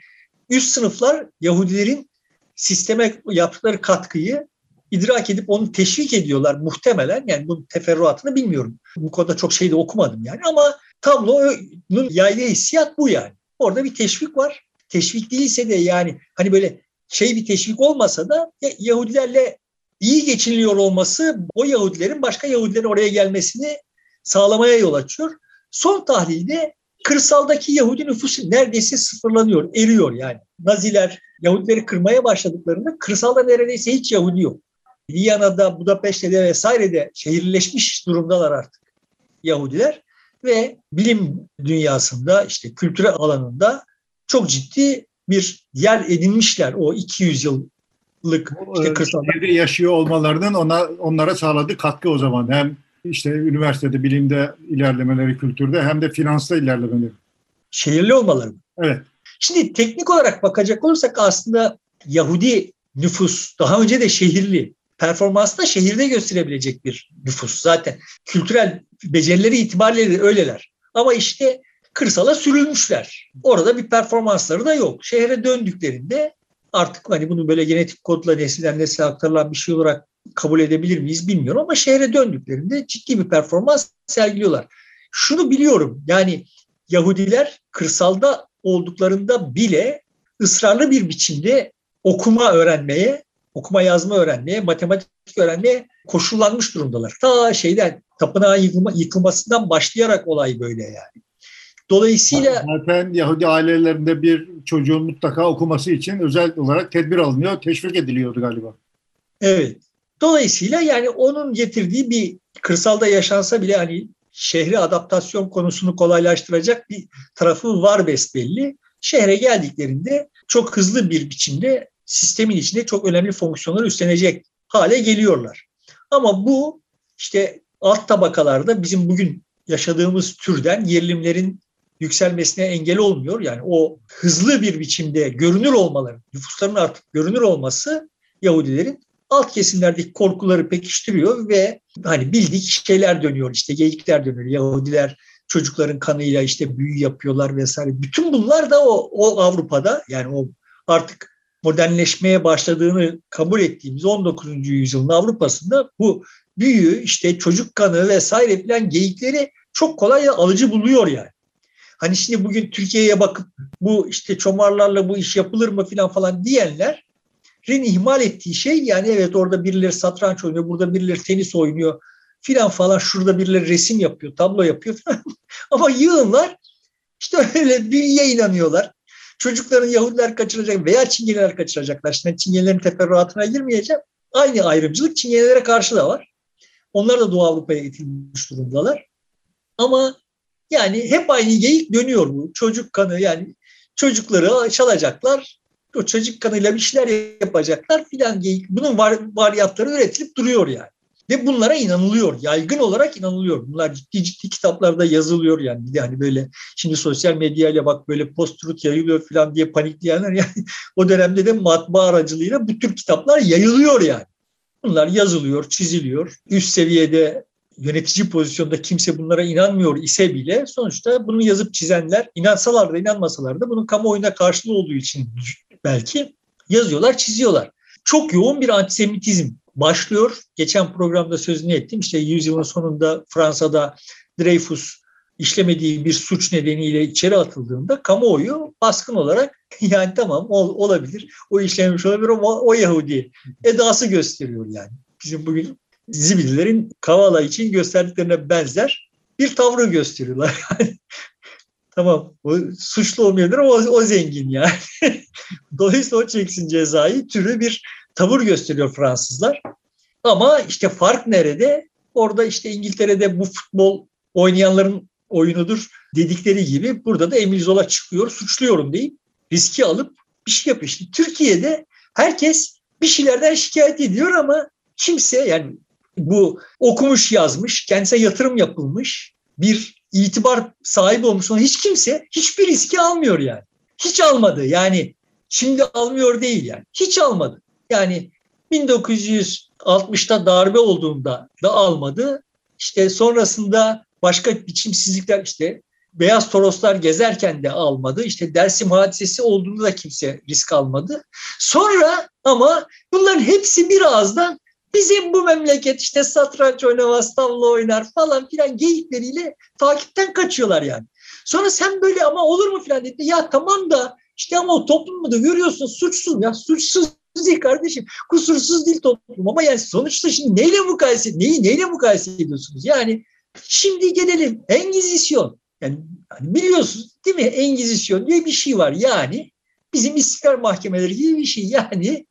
üst sınıflar Yahudilerin sisteme yaptıkları katkıyı idrak edip onu teşvik ediyorlar muhtemelen. Yani bunun teferruatını bilmiyorum. Bu konuda çok şey de okumadım yani ama tablonun yaydığı hissiyat bu yani. Orada bir teşvik var. Teşvik değilse de yani hani böyle şey bir teşvik olmasa da Yahudilerle iyi geçiniliyor olması o Yahudilerin başka Yahudilerin oraya gelmesini sağlamaya yol açıyor. Son tahlilde kırsaldaki Yahudi nüfusu neredeyse sıfırlanıyor, eriyor yani. Naziler Yahudileri kırmaya başladıklarında kırsalda neredeyse hiç Yahudi yok. Viyana'da, Budapeşte'de vesairede şehirleşmiş durumdalar artık Yahudiler ve bilim dünyasında işte kültüre alanında çok ciddi bir yer edinmişler o 200 yıllık işte kırsalda. yaşıyor olmalarının ona onlara sağladığı katkı o zaman hem işte üniversitede, bilimde ilerlemeleri, kültürde hem de finansta ilerlemeleri. Şehirli olmaları mı? Evet. Şimdi teknik olarak bakacak olursak aslında Yahudi nüfus daha önce de şehirli. Performansı da şehirde gösterebilecek bir nüfus zaten. Kültürel becerileri itibariyle de öyleler. Ama işte kırsala sürülmüşler. Orada bir performansları da yok. Şehre döndüklerinde artık hani bunu böyle genetik kodla nesilden nesile aktarılan bir şey olarak kabul edebilir miyiz bilmiyorum ama şehre döndüklerinde ciddi bir performans sergiliyorlar. Şunu biliyorum yani Yahudiler kırsalda olduklarında bile ısrarlı bir biçimde okuma öğrenmeye, okuma yazma öğrenmeye, matematik öğrenmeye koşullanmış durumdalar. Ta şeyden tapınağın yıkılma, yıkılmasından başlayarak olay böyle yani. Dolayısıyla zaten Yahudi ailelerinde bir çocuğun mutlaka okuması için özel olarak tedbir alınıyor, teşvik ediliyordu galiba. Evet. Dolayısıyla yani onun getirdiği bir kırsalda yaşansa bile hani şehri adaptasyon konusunu kolaylaştıracak bir tarafı var besbelli. Şehre geldiklerinde çok hızlı bir biçimde sistemin içinde çok önemli fonksiyonları üstlenecek hale geliyorlar. Ama bu işte alt tabakalarda bizim bugün yaşadığımız türden gerilimlerin yükselmesine engel olmuyor. Yani o hızlı bir biçimde görünür olmaları, nüfusların artık görünür olması Yahudilerin alt kesimlerdeki korkuları pekiştiriyor ve hani bildik şeyler dönüyor işte geyikler dönüyor. Yahudiler çocukların kanıyla işte büyü yapıyorlar vesaire. Bütün bunlar da o, o Avrupa'da yani o artık modernleşmeye başladığını kabul ettiğimiz 19. yüzyılın Avrupa'sında bu büyü işte çocuk kanı vesaire filan geyikleri çok kolay alıcı buluyor yani. Hani şimdi bugün Türkiye'ye bakıp bu işte çomarlarla bu iş yapılır mı filan falan diyenler ihmal ettiği şey yani evet orada birileri satranç oynuyor, burada birileri tenis oynuyor filan falan şurada birileri resim yapıyor, tablo yapıyor falan. Ama yığınlar işte öyle büyüye inanıyorlar. Çocukların Yahudiler kaçıracak veya Çingeniler kaçıracaklar. Şimdi Çingenilerin teferruatına girmeyeceğim. Aynı ayrımcılık Çingenilere karşı da var. Onlar da Doğu Avrupa'ya getirmiş durumdalar. Ama yani hep aynı geyik dönüyor bu. Çocuk kanı yani çocukları çalacaklar. O çocuk kanıyla bir şeyler yapacaklar filan geyik. Bunun var, varyantları üretilip duruyor yani. Ve bunlara inanılıyor. Yaygın olarak inanılıyor. Bunlar ciddi ciddi kitaplarda yazılıyor yani. Bir de hani böyle şimdi sosyal medyayla bak böyle post-truth yayılıyor falan diye panikleyenler yani o dönemde de matbaa aracılığıyla bu tür kitaplar yayılıyor yani. Bunlar yazılıyor, çiziliyor. Üst seviyede yönetici pozisyonda kimse bunlara inanmıyor ise bile sonuçta bunu yazıp çizenler inansalar da inanmasalar da bunun kamuoyuna karşılığı olduğu için belki yazıyorlar, çiziyorlar. Çok yoğun bir antisemitizm başlıyor. Geçen programda sözünü ettim. İşte yüzyılın sonunda Fransa'da Dreyfus işlemediği bir suç nedeniyle içeri atıldığında kamuoyu baskın olarak yani tamam ol, olabilir. O işlemiş olabilir ama o Yahudi edası gösteriyor yani. Bizim bugün Zibililerin Kavala için gösterdiklerine benzer bir tavrı gösteriyorlar. tamam o suçlu olmayabilir ama o, o zengin yani. Dolayısıyla o çeksin cezayı türü bir tavır gösteriyor Fransızlar. Ama işte fark nerede? Orada işte İngiltere'de bu futbol oynayanların oyunudur dedikleri gibi burada da Emil Zola çıkıyor suçluyorum deyip riski alıp bir şey yapıyor. İşte Türkiye'de herkes bir şeylerden şikayet ediyor ama kimse yani bu okumuş yazmış, kendisine yatırım yapılmış bir itibar sahibi olmuş olan hiç kimse hiçbir riski almıyor yani. Hiç almadı yani şimdi almıyor değil yani. Hiç almadı. Yani 1960'ta darbe olduğunda da almadı. İşte sonrasında başka biçimsizlikler işte Beyaz Toroslar gezerken de almadı. İşte Dersim hadisesi olduğunda da kimse risk almadı. Sonra ama bunların hepsi birazdan bizim bu memleket işte satranç oynamaz, tavla oynar falan filan geyikleriyle takipten kaçıyorlar yani. Sonra sen böyle ama olur mu filan dedi. Ya tamam da işte ama o toplumu da görüyorsun suçsuz ya suçsuz değil kardeşim. Kusursuz değil toplum ama yani sonuçta şimdi neyle mukayese neyi neyle mukayese ediyorsunuz? Yani şimdi gelelim Engizisyon. Yani biliyorsunuz değil mi? Engizisyon diye bir şey var. Yani bizim istiklal mahkemeleri gibi bir şey. Yani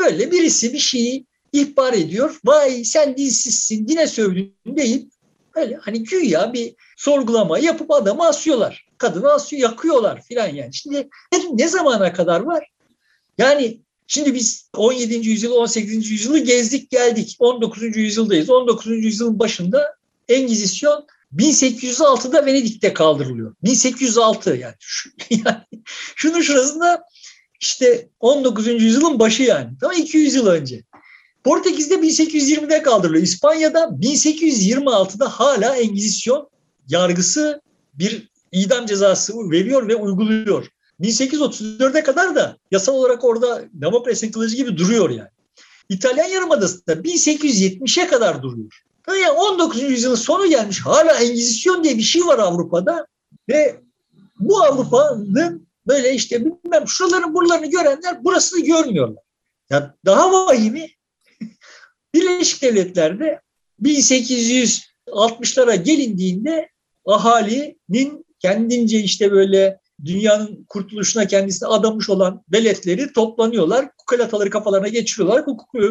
böyle birisi bir şeyi ihbar ediyor. Vay sen dilsizsin yine sövdün deyip böyle hani güya bir sorgulama yapıp adamı asıyorlar. Kadını asıyor, yakıyorlar filan yani. Şimdi ne zamana kadar var? Yani şimdi biz 17. yüzyıl, 18. yüzyılı gezdik geldik. 19. yüzyıldayız. 19. yüzyılın başında Engizisyon 1806'da Venedik'te kaldırılıyor. 1806 yani. yani şunun şurasında işte 19. yüzyılın başı yani. Tamam 200 yıl önce. Portekiz'de 1820'de kaldırılıyor. İspanya'da 1826'da hala Engizisyon yargısı bir idam cezası veriyor ve uyguluyor. 1834'e kadar da yasal olarak orada demokrasi kılıcı gibi duruyor yani. İtalyan Yarımadası'nda 1870'e kadar duruyor. Yani 19. yüzyılın sonu gelmiş. Hala Engizisyon diye bir şey var Avrupa'da ve bu Avrupa'nın böyle işte bilmem şuraların buralarını görenler burasını görmüyorlar. Ya daha vahimi Birleşik Devletler'de 1860'lara gelindiğinde ahalinin kendince işte böyle dünyanın kurtuluşuna kendisini adamış olan veletleri toplanıyorlar. Kukalataları kafalarına geçiriyorlar.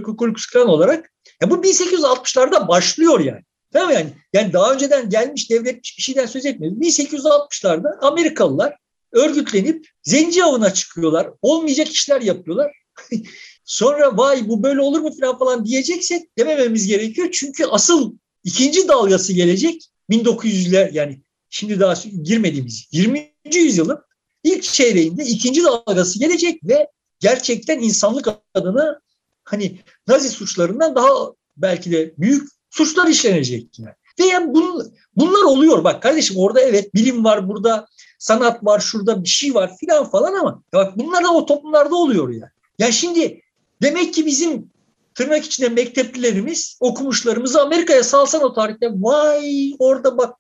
Kukulkus klan olarak. Ya bu 1860'larda başlıyor yani. Mi yani? Yani daha önceden gelmiş devlet bir şeyden söz etmiyoruz. 1860'larda Amerikalılar örgütlenip zenci avına çıkıyorlar. Olmayacak işler yapıyorlar. Sonra vay bu böyle olur mu falan falan diyeceksek demememiz gerekiyor. Çünkü asıl ikinci dalgası gelecek 1900'ler yani şimdi daha girmediğimiz 20. yüzyılın ilk çeyreğinde ikinci dalgası gelecek ve gerçekten insanlık adına hani Nazi suçlarından daha belki de büyük suçlar işlenecek yani. Veya bun, bunlar oluyor bak kardeşim orada evet bilim var burada sanat var şurada bir şey var filan falan ama bak bunlar da o toplumlarda oluyor ya. Yani. Ya şimdi demek ki bizim tırnak içinde mekteplilerimiz okumuşlarımızı Amerika'ya salsan o tarihte vay orada bak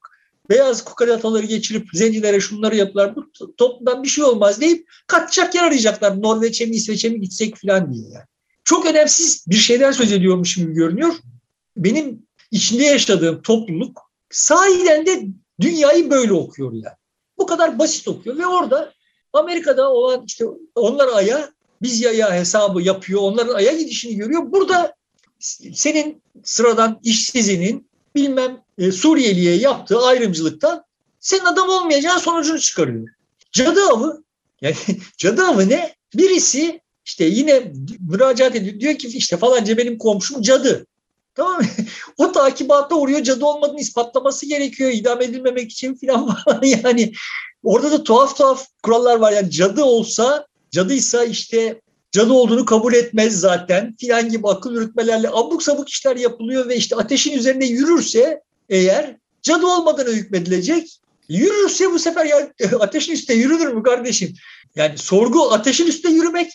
beyaz kukalataları geçirip zencilere şunları yapılar bu toplumdan bir şey olmaz deyip kaçacak yer arayacaklar Norveç'e mi İsveç'e mi gitsek filan diye yani. Çok önemsiz bir şeyden söz ediyormuş gibi görünüyor. Benim içinde yaşadığım topluluk sahiden de dünyayı böyle okuyor yani. Bu kadar basit okuyor ve orada Amerika'da olan işte onlar aya biz yaya hesabı yapıyor. Onların aya gidişini görüyor. Burada senin sıradan işsizinin bilmem e, Suriyeli'ye yaptığı ayrımcılıktan senin adam olmayacağın sonucunu çıkarıyor. Cadı avı yani cadı avı ne? Birisi işte yine müracaat ediyor. Diyor ki işte falanca benim komşum cadı. Tamam mı? O takibatta uğruyor. Cadı olmadığını ispatlaması gerekiyor. idam edilmemek için falan yani orada da tuhaf tuhaf kurallar var. Yani cadı olsa cadıysa işte cadı olduğunu kabul etmez zaten filan gibi akıl yürütmelerle abuk sabuk işler yapılıyor ve işte ateşin üzerinde yürürse eğer cadı olmadığını hükmedilecek. Yürürse bu sefer ya ateşin üstünde yürünür mü kardeşim? Yani sorgu ateşin üstünde yürümek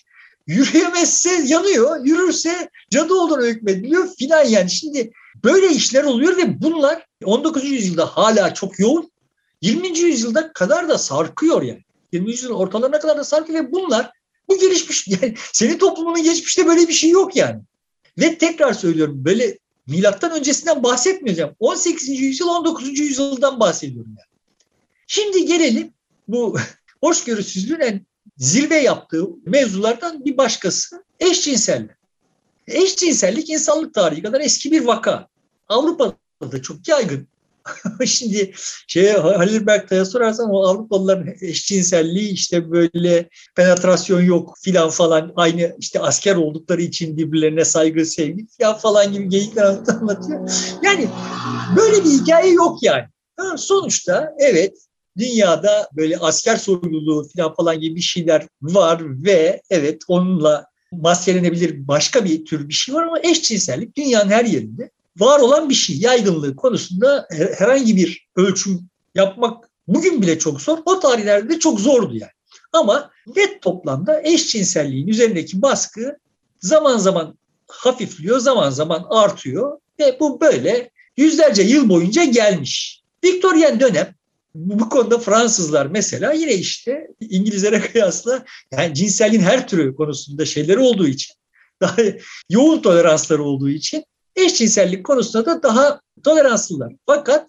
Yürüyemezse yanıyor, yürürse cadı olduğunu hükmediliyor filan yani. Şimdi böyle işler oluyor ve bunlar 19. yüzyılda hala çok yoğun. 20. yüzyılda kadar da sarkıyor yani. 20. yüzyılın ortalarına kadar da sarkıyor ve bunlar bu gelişmiş yani senin toplumunun geçmişte böyle bir şey yok yani. Ve tekrar söylüyorum böyle milattan öncesinden bahsetmeyeceğim. 18. yüzyıl 19. yüzyıldan bahsediyorum yani. Şimdi gelelim bu hoşgörüsüzlüğün en zirve yaptığı mevzulardan bir başkası eşcinsellik. Eşcinsellik insanlık tarihi kadar eski bir vaka. Avrupa'da da çok yaygın. Şimdi şey Halil Berktay'a sorarsan o Avrupalıların eşcinselliği işte böyle penetrasyon yok filan falan aynı işte asker oldukları için birbirlerine saygı sevgi ya falan gibi geyikler anlatıyor. Yani böyle bir hikaye yok yani. sonuçta evet dünyada böyle asker sorumluluğu falan falan gibi bir şeyler var ve evet onunla maskelenebilir başka bir tür bir şey var ama eşcinsellik dünyanın her yerinde var olan bir şey. Yaygınlığı konusunda herhangi bir ölçüm yapmak bugün bile çok zor. O tarihlerde de çok zordu yani. Ama net toplamda eşcinselliğin üzerindeki baskı zaman zaman hafifliyor, zaman zaman artıyor ve bu böyle yüzlerce yıl boyunca gelmiş. Viktoryen dönem bu konuda Fransızlar mesela yine işte İngilizlere kıyasla yani cinselliğin her türü konusunda şeyleri olduğu için daha yoğun toleransları olduğu için eşcinsellik konusunda da daha toleranslılar. Fakat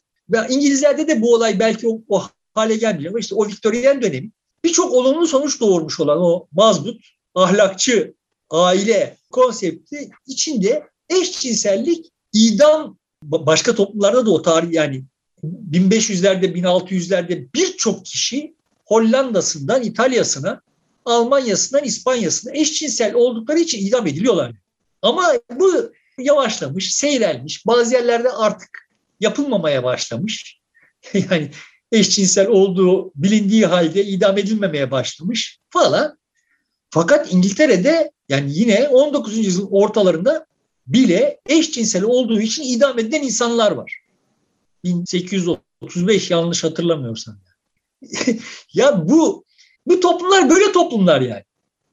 İngilizlerde de bu olay belki o, o hale gelmiyor ama işte o Viktoryen dönemi birçok olumlu sonuç doğurmuş olan o mazbut, ahlakçı aile konsepti içinde eşcinsellik idam başka toplumlarda da o tarih yani 1500'lerde 1600'lerde birçok kişi Hollanda'sından İtalya'sına, Almanya'sından İspanya'sına eşcinsel oldukları için idam ediliyorlar. Ama bu yavaşlamış, seyrelmiş. Bazı yerlerde artık yapılmamaya başlamış. yani eşcinsel olduğu bilindiği halde idam edilmemeye başlamış falan. Fakat İngiltere'de yani yine 19. yüzyılın ortalarında bile eşcinsel olduğu için idam edilen insanlar var. 1835 yanlış hatırlamıyorsam. ya bu bu toplumlar böyle toplumlar yani.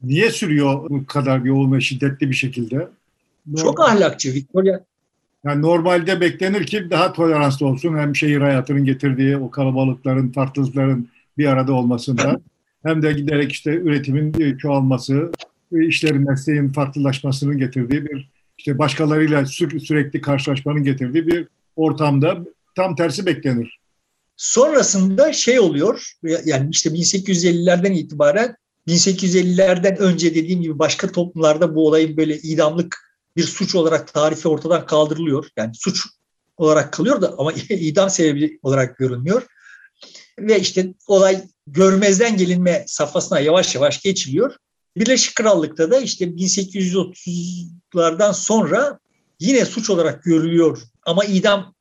Niye sürüyor bu kadar yoğun ve şiddetli bir şekilde? Çok ahlakçı Victoria. Yani normalde beklenir ki daha toleranslı olsun. Hem şehir hayatının getirdiği o kalabalıkların, farklılıkların bir arada olmasında hem de giderek işte üretimin çoğalması, işlerin, mesleğin farklılaşmasının getirdiği bir işte başkalarıyla sürekli karşılaşmanın getirdiği bir ortamda tam tersi beklenir. Sonrasında şey oluyor, yani işte 1850'lerden itibaren 1850'lerden önce dediğim gibi başka toplumlarda bu olayın böyle idamlık bir suç olarak tarifi ortadan kaldırılıyor. Yani suç olarak kalıyor da ama idam sebebi olarak görünmüyor. Ve işte olay görmezden gelinme safhasına yavaş yavaş geçiliyor. Birleşik Krallık'ta da işte 1830'lardan sonra yine suç olarak görülüyor ama idam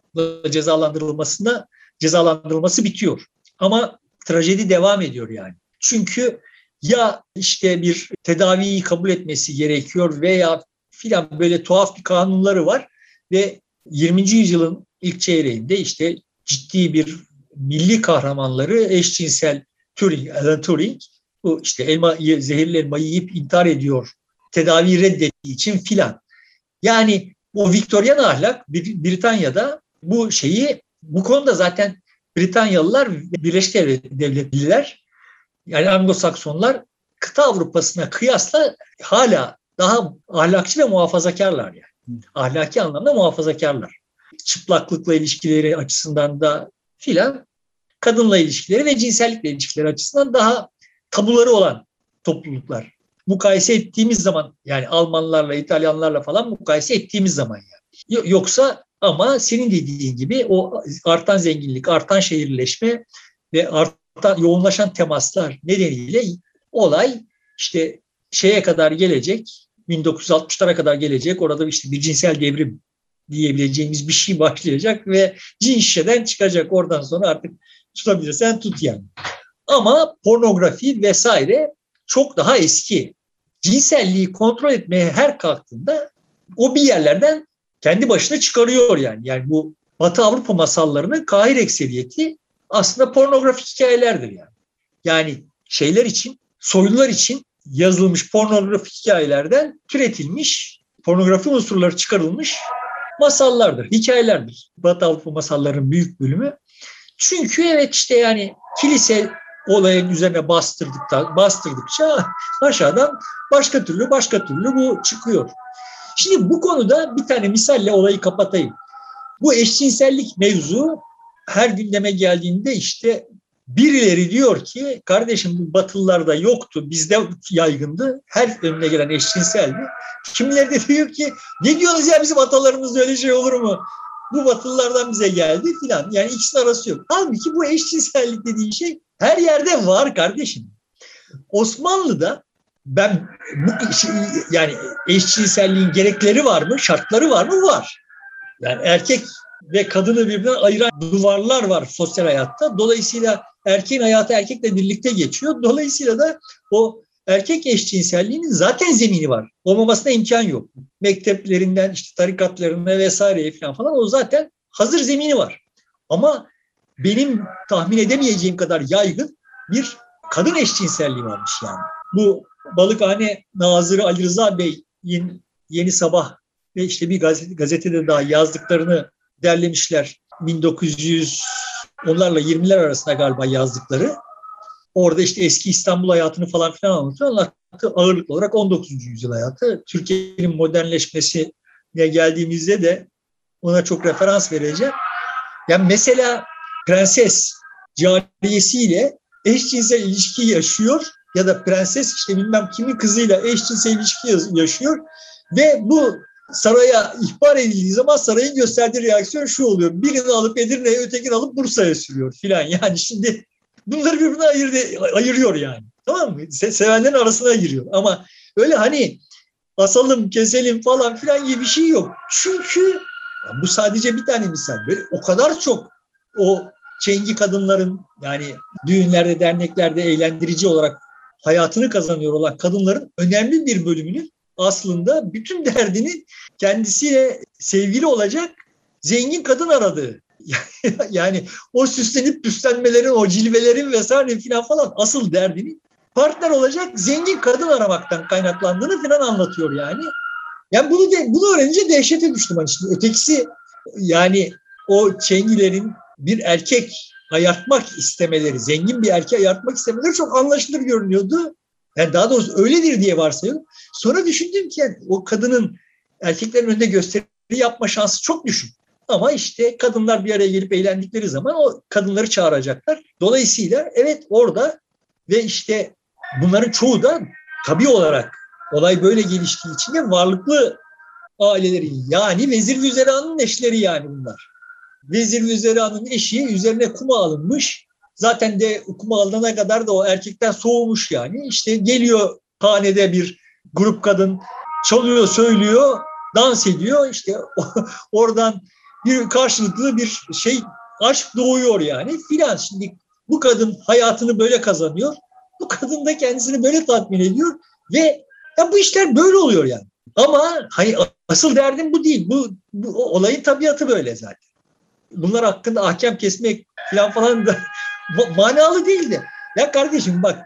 cezalandırılmasına cezalandırılması bitiyor. Ama trajedi devam ediyor yani. Çünkü ya işte bir tedaviyi kabul etmesi gerekiyor veya filan böyle tuhaf bir kanunları var ve 20. yüzyılın ilk çeyreğinde işte ciddi bir milli kahramanları eşcinsel Turing, Alan Turing bu işte elma, zehirli elma yiyip intihar ediyor tedavi reddettiği için filan. Yani o Viktoryan ahlak Britanya'da bu şeyi bu konuda zaten Britanyalılar Birleşik Devletliler yani Anglo-Saksonlar kıta Avrupa'sına kıyasla hala daha ahlakçı ve muhafazakarlar yani. Ahlaki anlamda muhafazakarlar. Çıplaklıkla ilişkileri açısından da filan kadınla ilişkileri ve cinsellikle ilişkileri açısından daha tabuları olan topluluklar. Mukayese ettiğimiz zaman yani Almanlarla, İtalyanlarla falan mukayese ettiğimiz zaman yani. Yoksa ama senin dediğin gibi o artan zenginlik, artan şehirleşme ve artan yoğunlaşan temaslar nedeniyle olay işte şeye kadar gelecek, 1960'lara kadar gelecek. Orada işte bir cinsel devrim diyebileceğimiz bir şey başlayacak ve cin şişeden çıkacak. Oradan sonra artık tutabilirsen tut yani. Ama pornografi vesaire çok daha eski. Cinselliği kontrol etmeye her kalktığında o bir yerlerden kendi başına çıkarıyor yani. Yani bu Batı Avrupa masallarının kahir ekseriyeti aslında pornografik hikayelerdir yani. Yani şeyler için, soylular için yazılmış pornografik hikayelerden türetilmiş, pornografi unsurları çıkarılmış masallardır, hikayelerdir. Batı Avrupa masallarının büyük bölümü. Çünkü evet işte yani kilise olayın üzerine bastırdıkça, bastırdıkça aşağıdan başka türlü başka türlü bu çıkıyor. Şimdi bu konuda bir tane misalle olayı kapatayım. Bu eşcinsellik mevzu her gündeme geldiğinde işte birileri diyor ki kardeşim bu batılılarda yoktu bizde yaygındı her önüne gelen eşcinseldi. Kimileri de diyor ki ne diyorsunuz ya bizim atalarımızda öyle şey olur mu? Bu batılılardan bize geldi filan. Yani ikisinin arası yok. Halbuki bu eşcinsellik dediğin şey her yerde var kardeşim. Osmanlı'da ben bu şey, yani eşcinselliğin gerekleri var mı, şartları var mı? Var. Yani erkek ve kadını birbirinden ayıran duvarlar var sosyal hayatta. Dolayısıyla erkeğin hayatı erkekle birlikte geçiyor. Dolayısıyla da o erkek eşcinselliğinin zaten zemini var. Olmamasına imkan yok. Mekteplerinden işte tarikatlarına vesaireye falan falan o zaten hazır zemini var. Ama benim tahmin edemeyeceğim kadar yaygın bir kadın eşcinselliği varmış yani. Bu Balıkhane Nazırı Ali Rıza Bey'in Yeni Sabah ve işte bir gazete, gazetede daha yazdıklarını derlemişler. 1900 onlarla 20'ler arasında galiba yazdıkları. Orada işte eski İstanbul hayatını falan filan anlatıyor. Onlar ağırlıklı olarak 19. yüzyıl hayatı. Türkiye'nin modernleşmesine geldiğimizde de ona çok referans vereceğim. Yani mesela prenses cariyesiyle eşcinsel ilişki yaşıyor ya da prenses işte bilmem kimin kızıyla eşcinsel ilişki yaşıyor ve bu saraya ihbar edildiği zaman sarayın gösterdiği reaksiyon şu oluyor. Birini alıp Edirne'ye ötekini alıp Bursa'ya sürüyor filan. Yani şimdi bunları birbirine ayırdı, ayırıyor yani. Tamam mı? Se sevenlerin arasına giriyor. Ama öyle hani asalım, keselim falan filan gibi bir şey yok. Çünkü bu sadece bir tane misal. Böyle o kadar çok o çengi kadınların yani düğünlerde, derneklerde eğlendirici olarak hayatını kazanıyor olan kadınların önemli bir bölümünün aslında bütün derdini kendisiyle sevgili olacak zengin kadın aradığı. yani o süslenip püslenmelerin, o cilvelerin vesaire filan falan asıl derdini partner olacak zengin kadın aramaktan kaynaklandığını filan anlatıyor yani. Yani bunu de, bunu öğrenince dehşete düştüm. Hani şimdi ötekisi yani o çengilerin bir erkek ayartmak istemeleri, zengin bir erkeği ayartmak istemeleri çok anlaşılır görünüyordu. Yani daha doğrusu öyledir diye varsayıyorum. Sonra düşündüm ki yani o kadının erkeklerin önünde gösteri yapma şansı çok düşük. Ama işte kadınlar bir araya gelip eğlendikleri zaman o kadınları çağıracaklar. Dolayısıyla evet orada ve işte bunların çoğu da tabi olarak olay böyle geliştiği için de varlıklı aileleri yani Vezir Vüzera'nın eşleri yani bunlar. Vezir Vüzera'nın eşi üzerine kuma alınmış. Zaten de kuma alınana kadar da o erkekten soğumuş yani. İşte geliyor hanede bir grup kadın çalıyor, söylüyor, dans ediyor. İşte oradan bir karşılıklı bir şey aşk doğuyor yani filan. Şimdi bu kadın hayatını böyle kazanıyor. Bu kadın da kendisini böyle tatmin ediyor ve ya bu işler böyle oluyor yani. Ama hani asıl derdim bu değil. Bu, bu olayın tabiatı böyle zaten. bunlar hakkında ahkam kesmek falan falan da manalı değildi. Ya kardeşim bak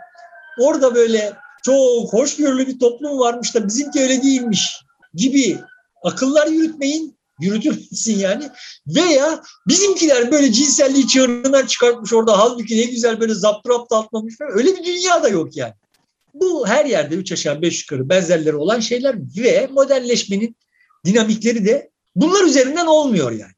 orada böyle çok hoşgörülü bir toplum varmış da bizimki öyle değilmiş gibi akıllar yürütmeyin, yürütülmesin yani. Veya bizimkiler böyle cinselliği çığırından çıkartmış orada halbuki ne güzel böyle zapturapt atmamış falan. Öyle bir dünya da yok yani. Bu her yerde üç aşağı beş yukarı benzerleri olan şeyler ve modernleşmenin dinamikleri de bunlar üzerinden olmuyor yani.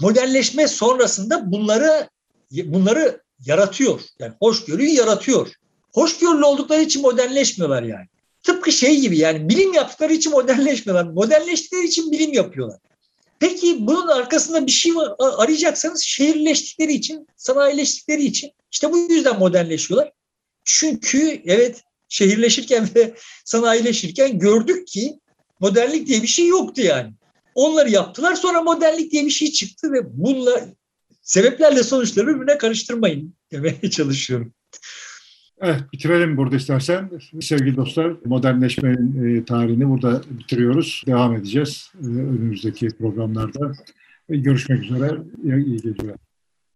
Modernleşme sonrasında bunları bunları yaratıyor. Yani hoşgörüyü yaratıyor. Hoşgörülü oldukları için modernleşmiyorlar yani. Tıpkı şey gibi yani bilim yaptıkları için modernleşmiyorlar. Modernleştikleri için bilim yapıyorlar. Peki bunun arkasında bir şey arayacaksanız şehirleştikleri için, sanayileştikleri için işte bu yüzden modernleşiyorlar. Çünkü evet şehirleşirken ve sanayileşirken gördük ki modernlik diye bir şey yoktu yani. Onları yaptılar sonra modernlik diye bir şey çıktı ve bununla sebeplerle sonuçları birbirine karıştırmayın demeye çalışıyorum. Evet, bitirelim burada istersen. Sevgili dostlar, modernleşmenin e, tarihini burada bitiriyoruz. Devam edeceğiz e, önümüzdeki programlarda. Görüşmek üzere. İyi geceler.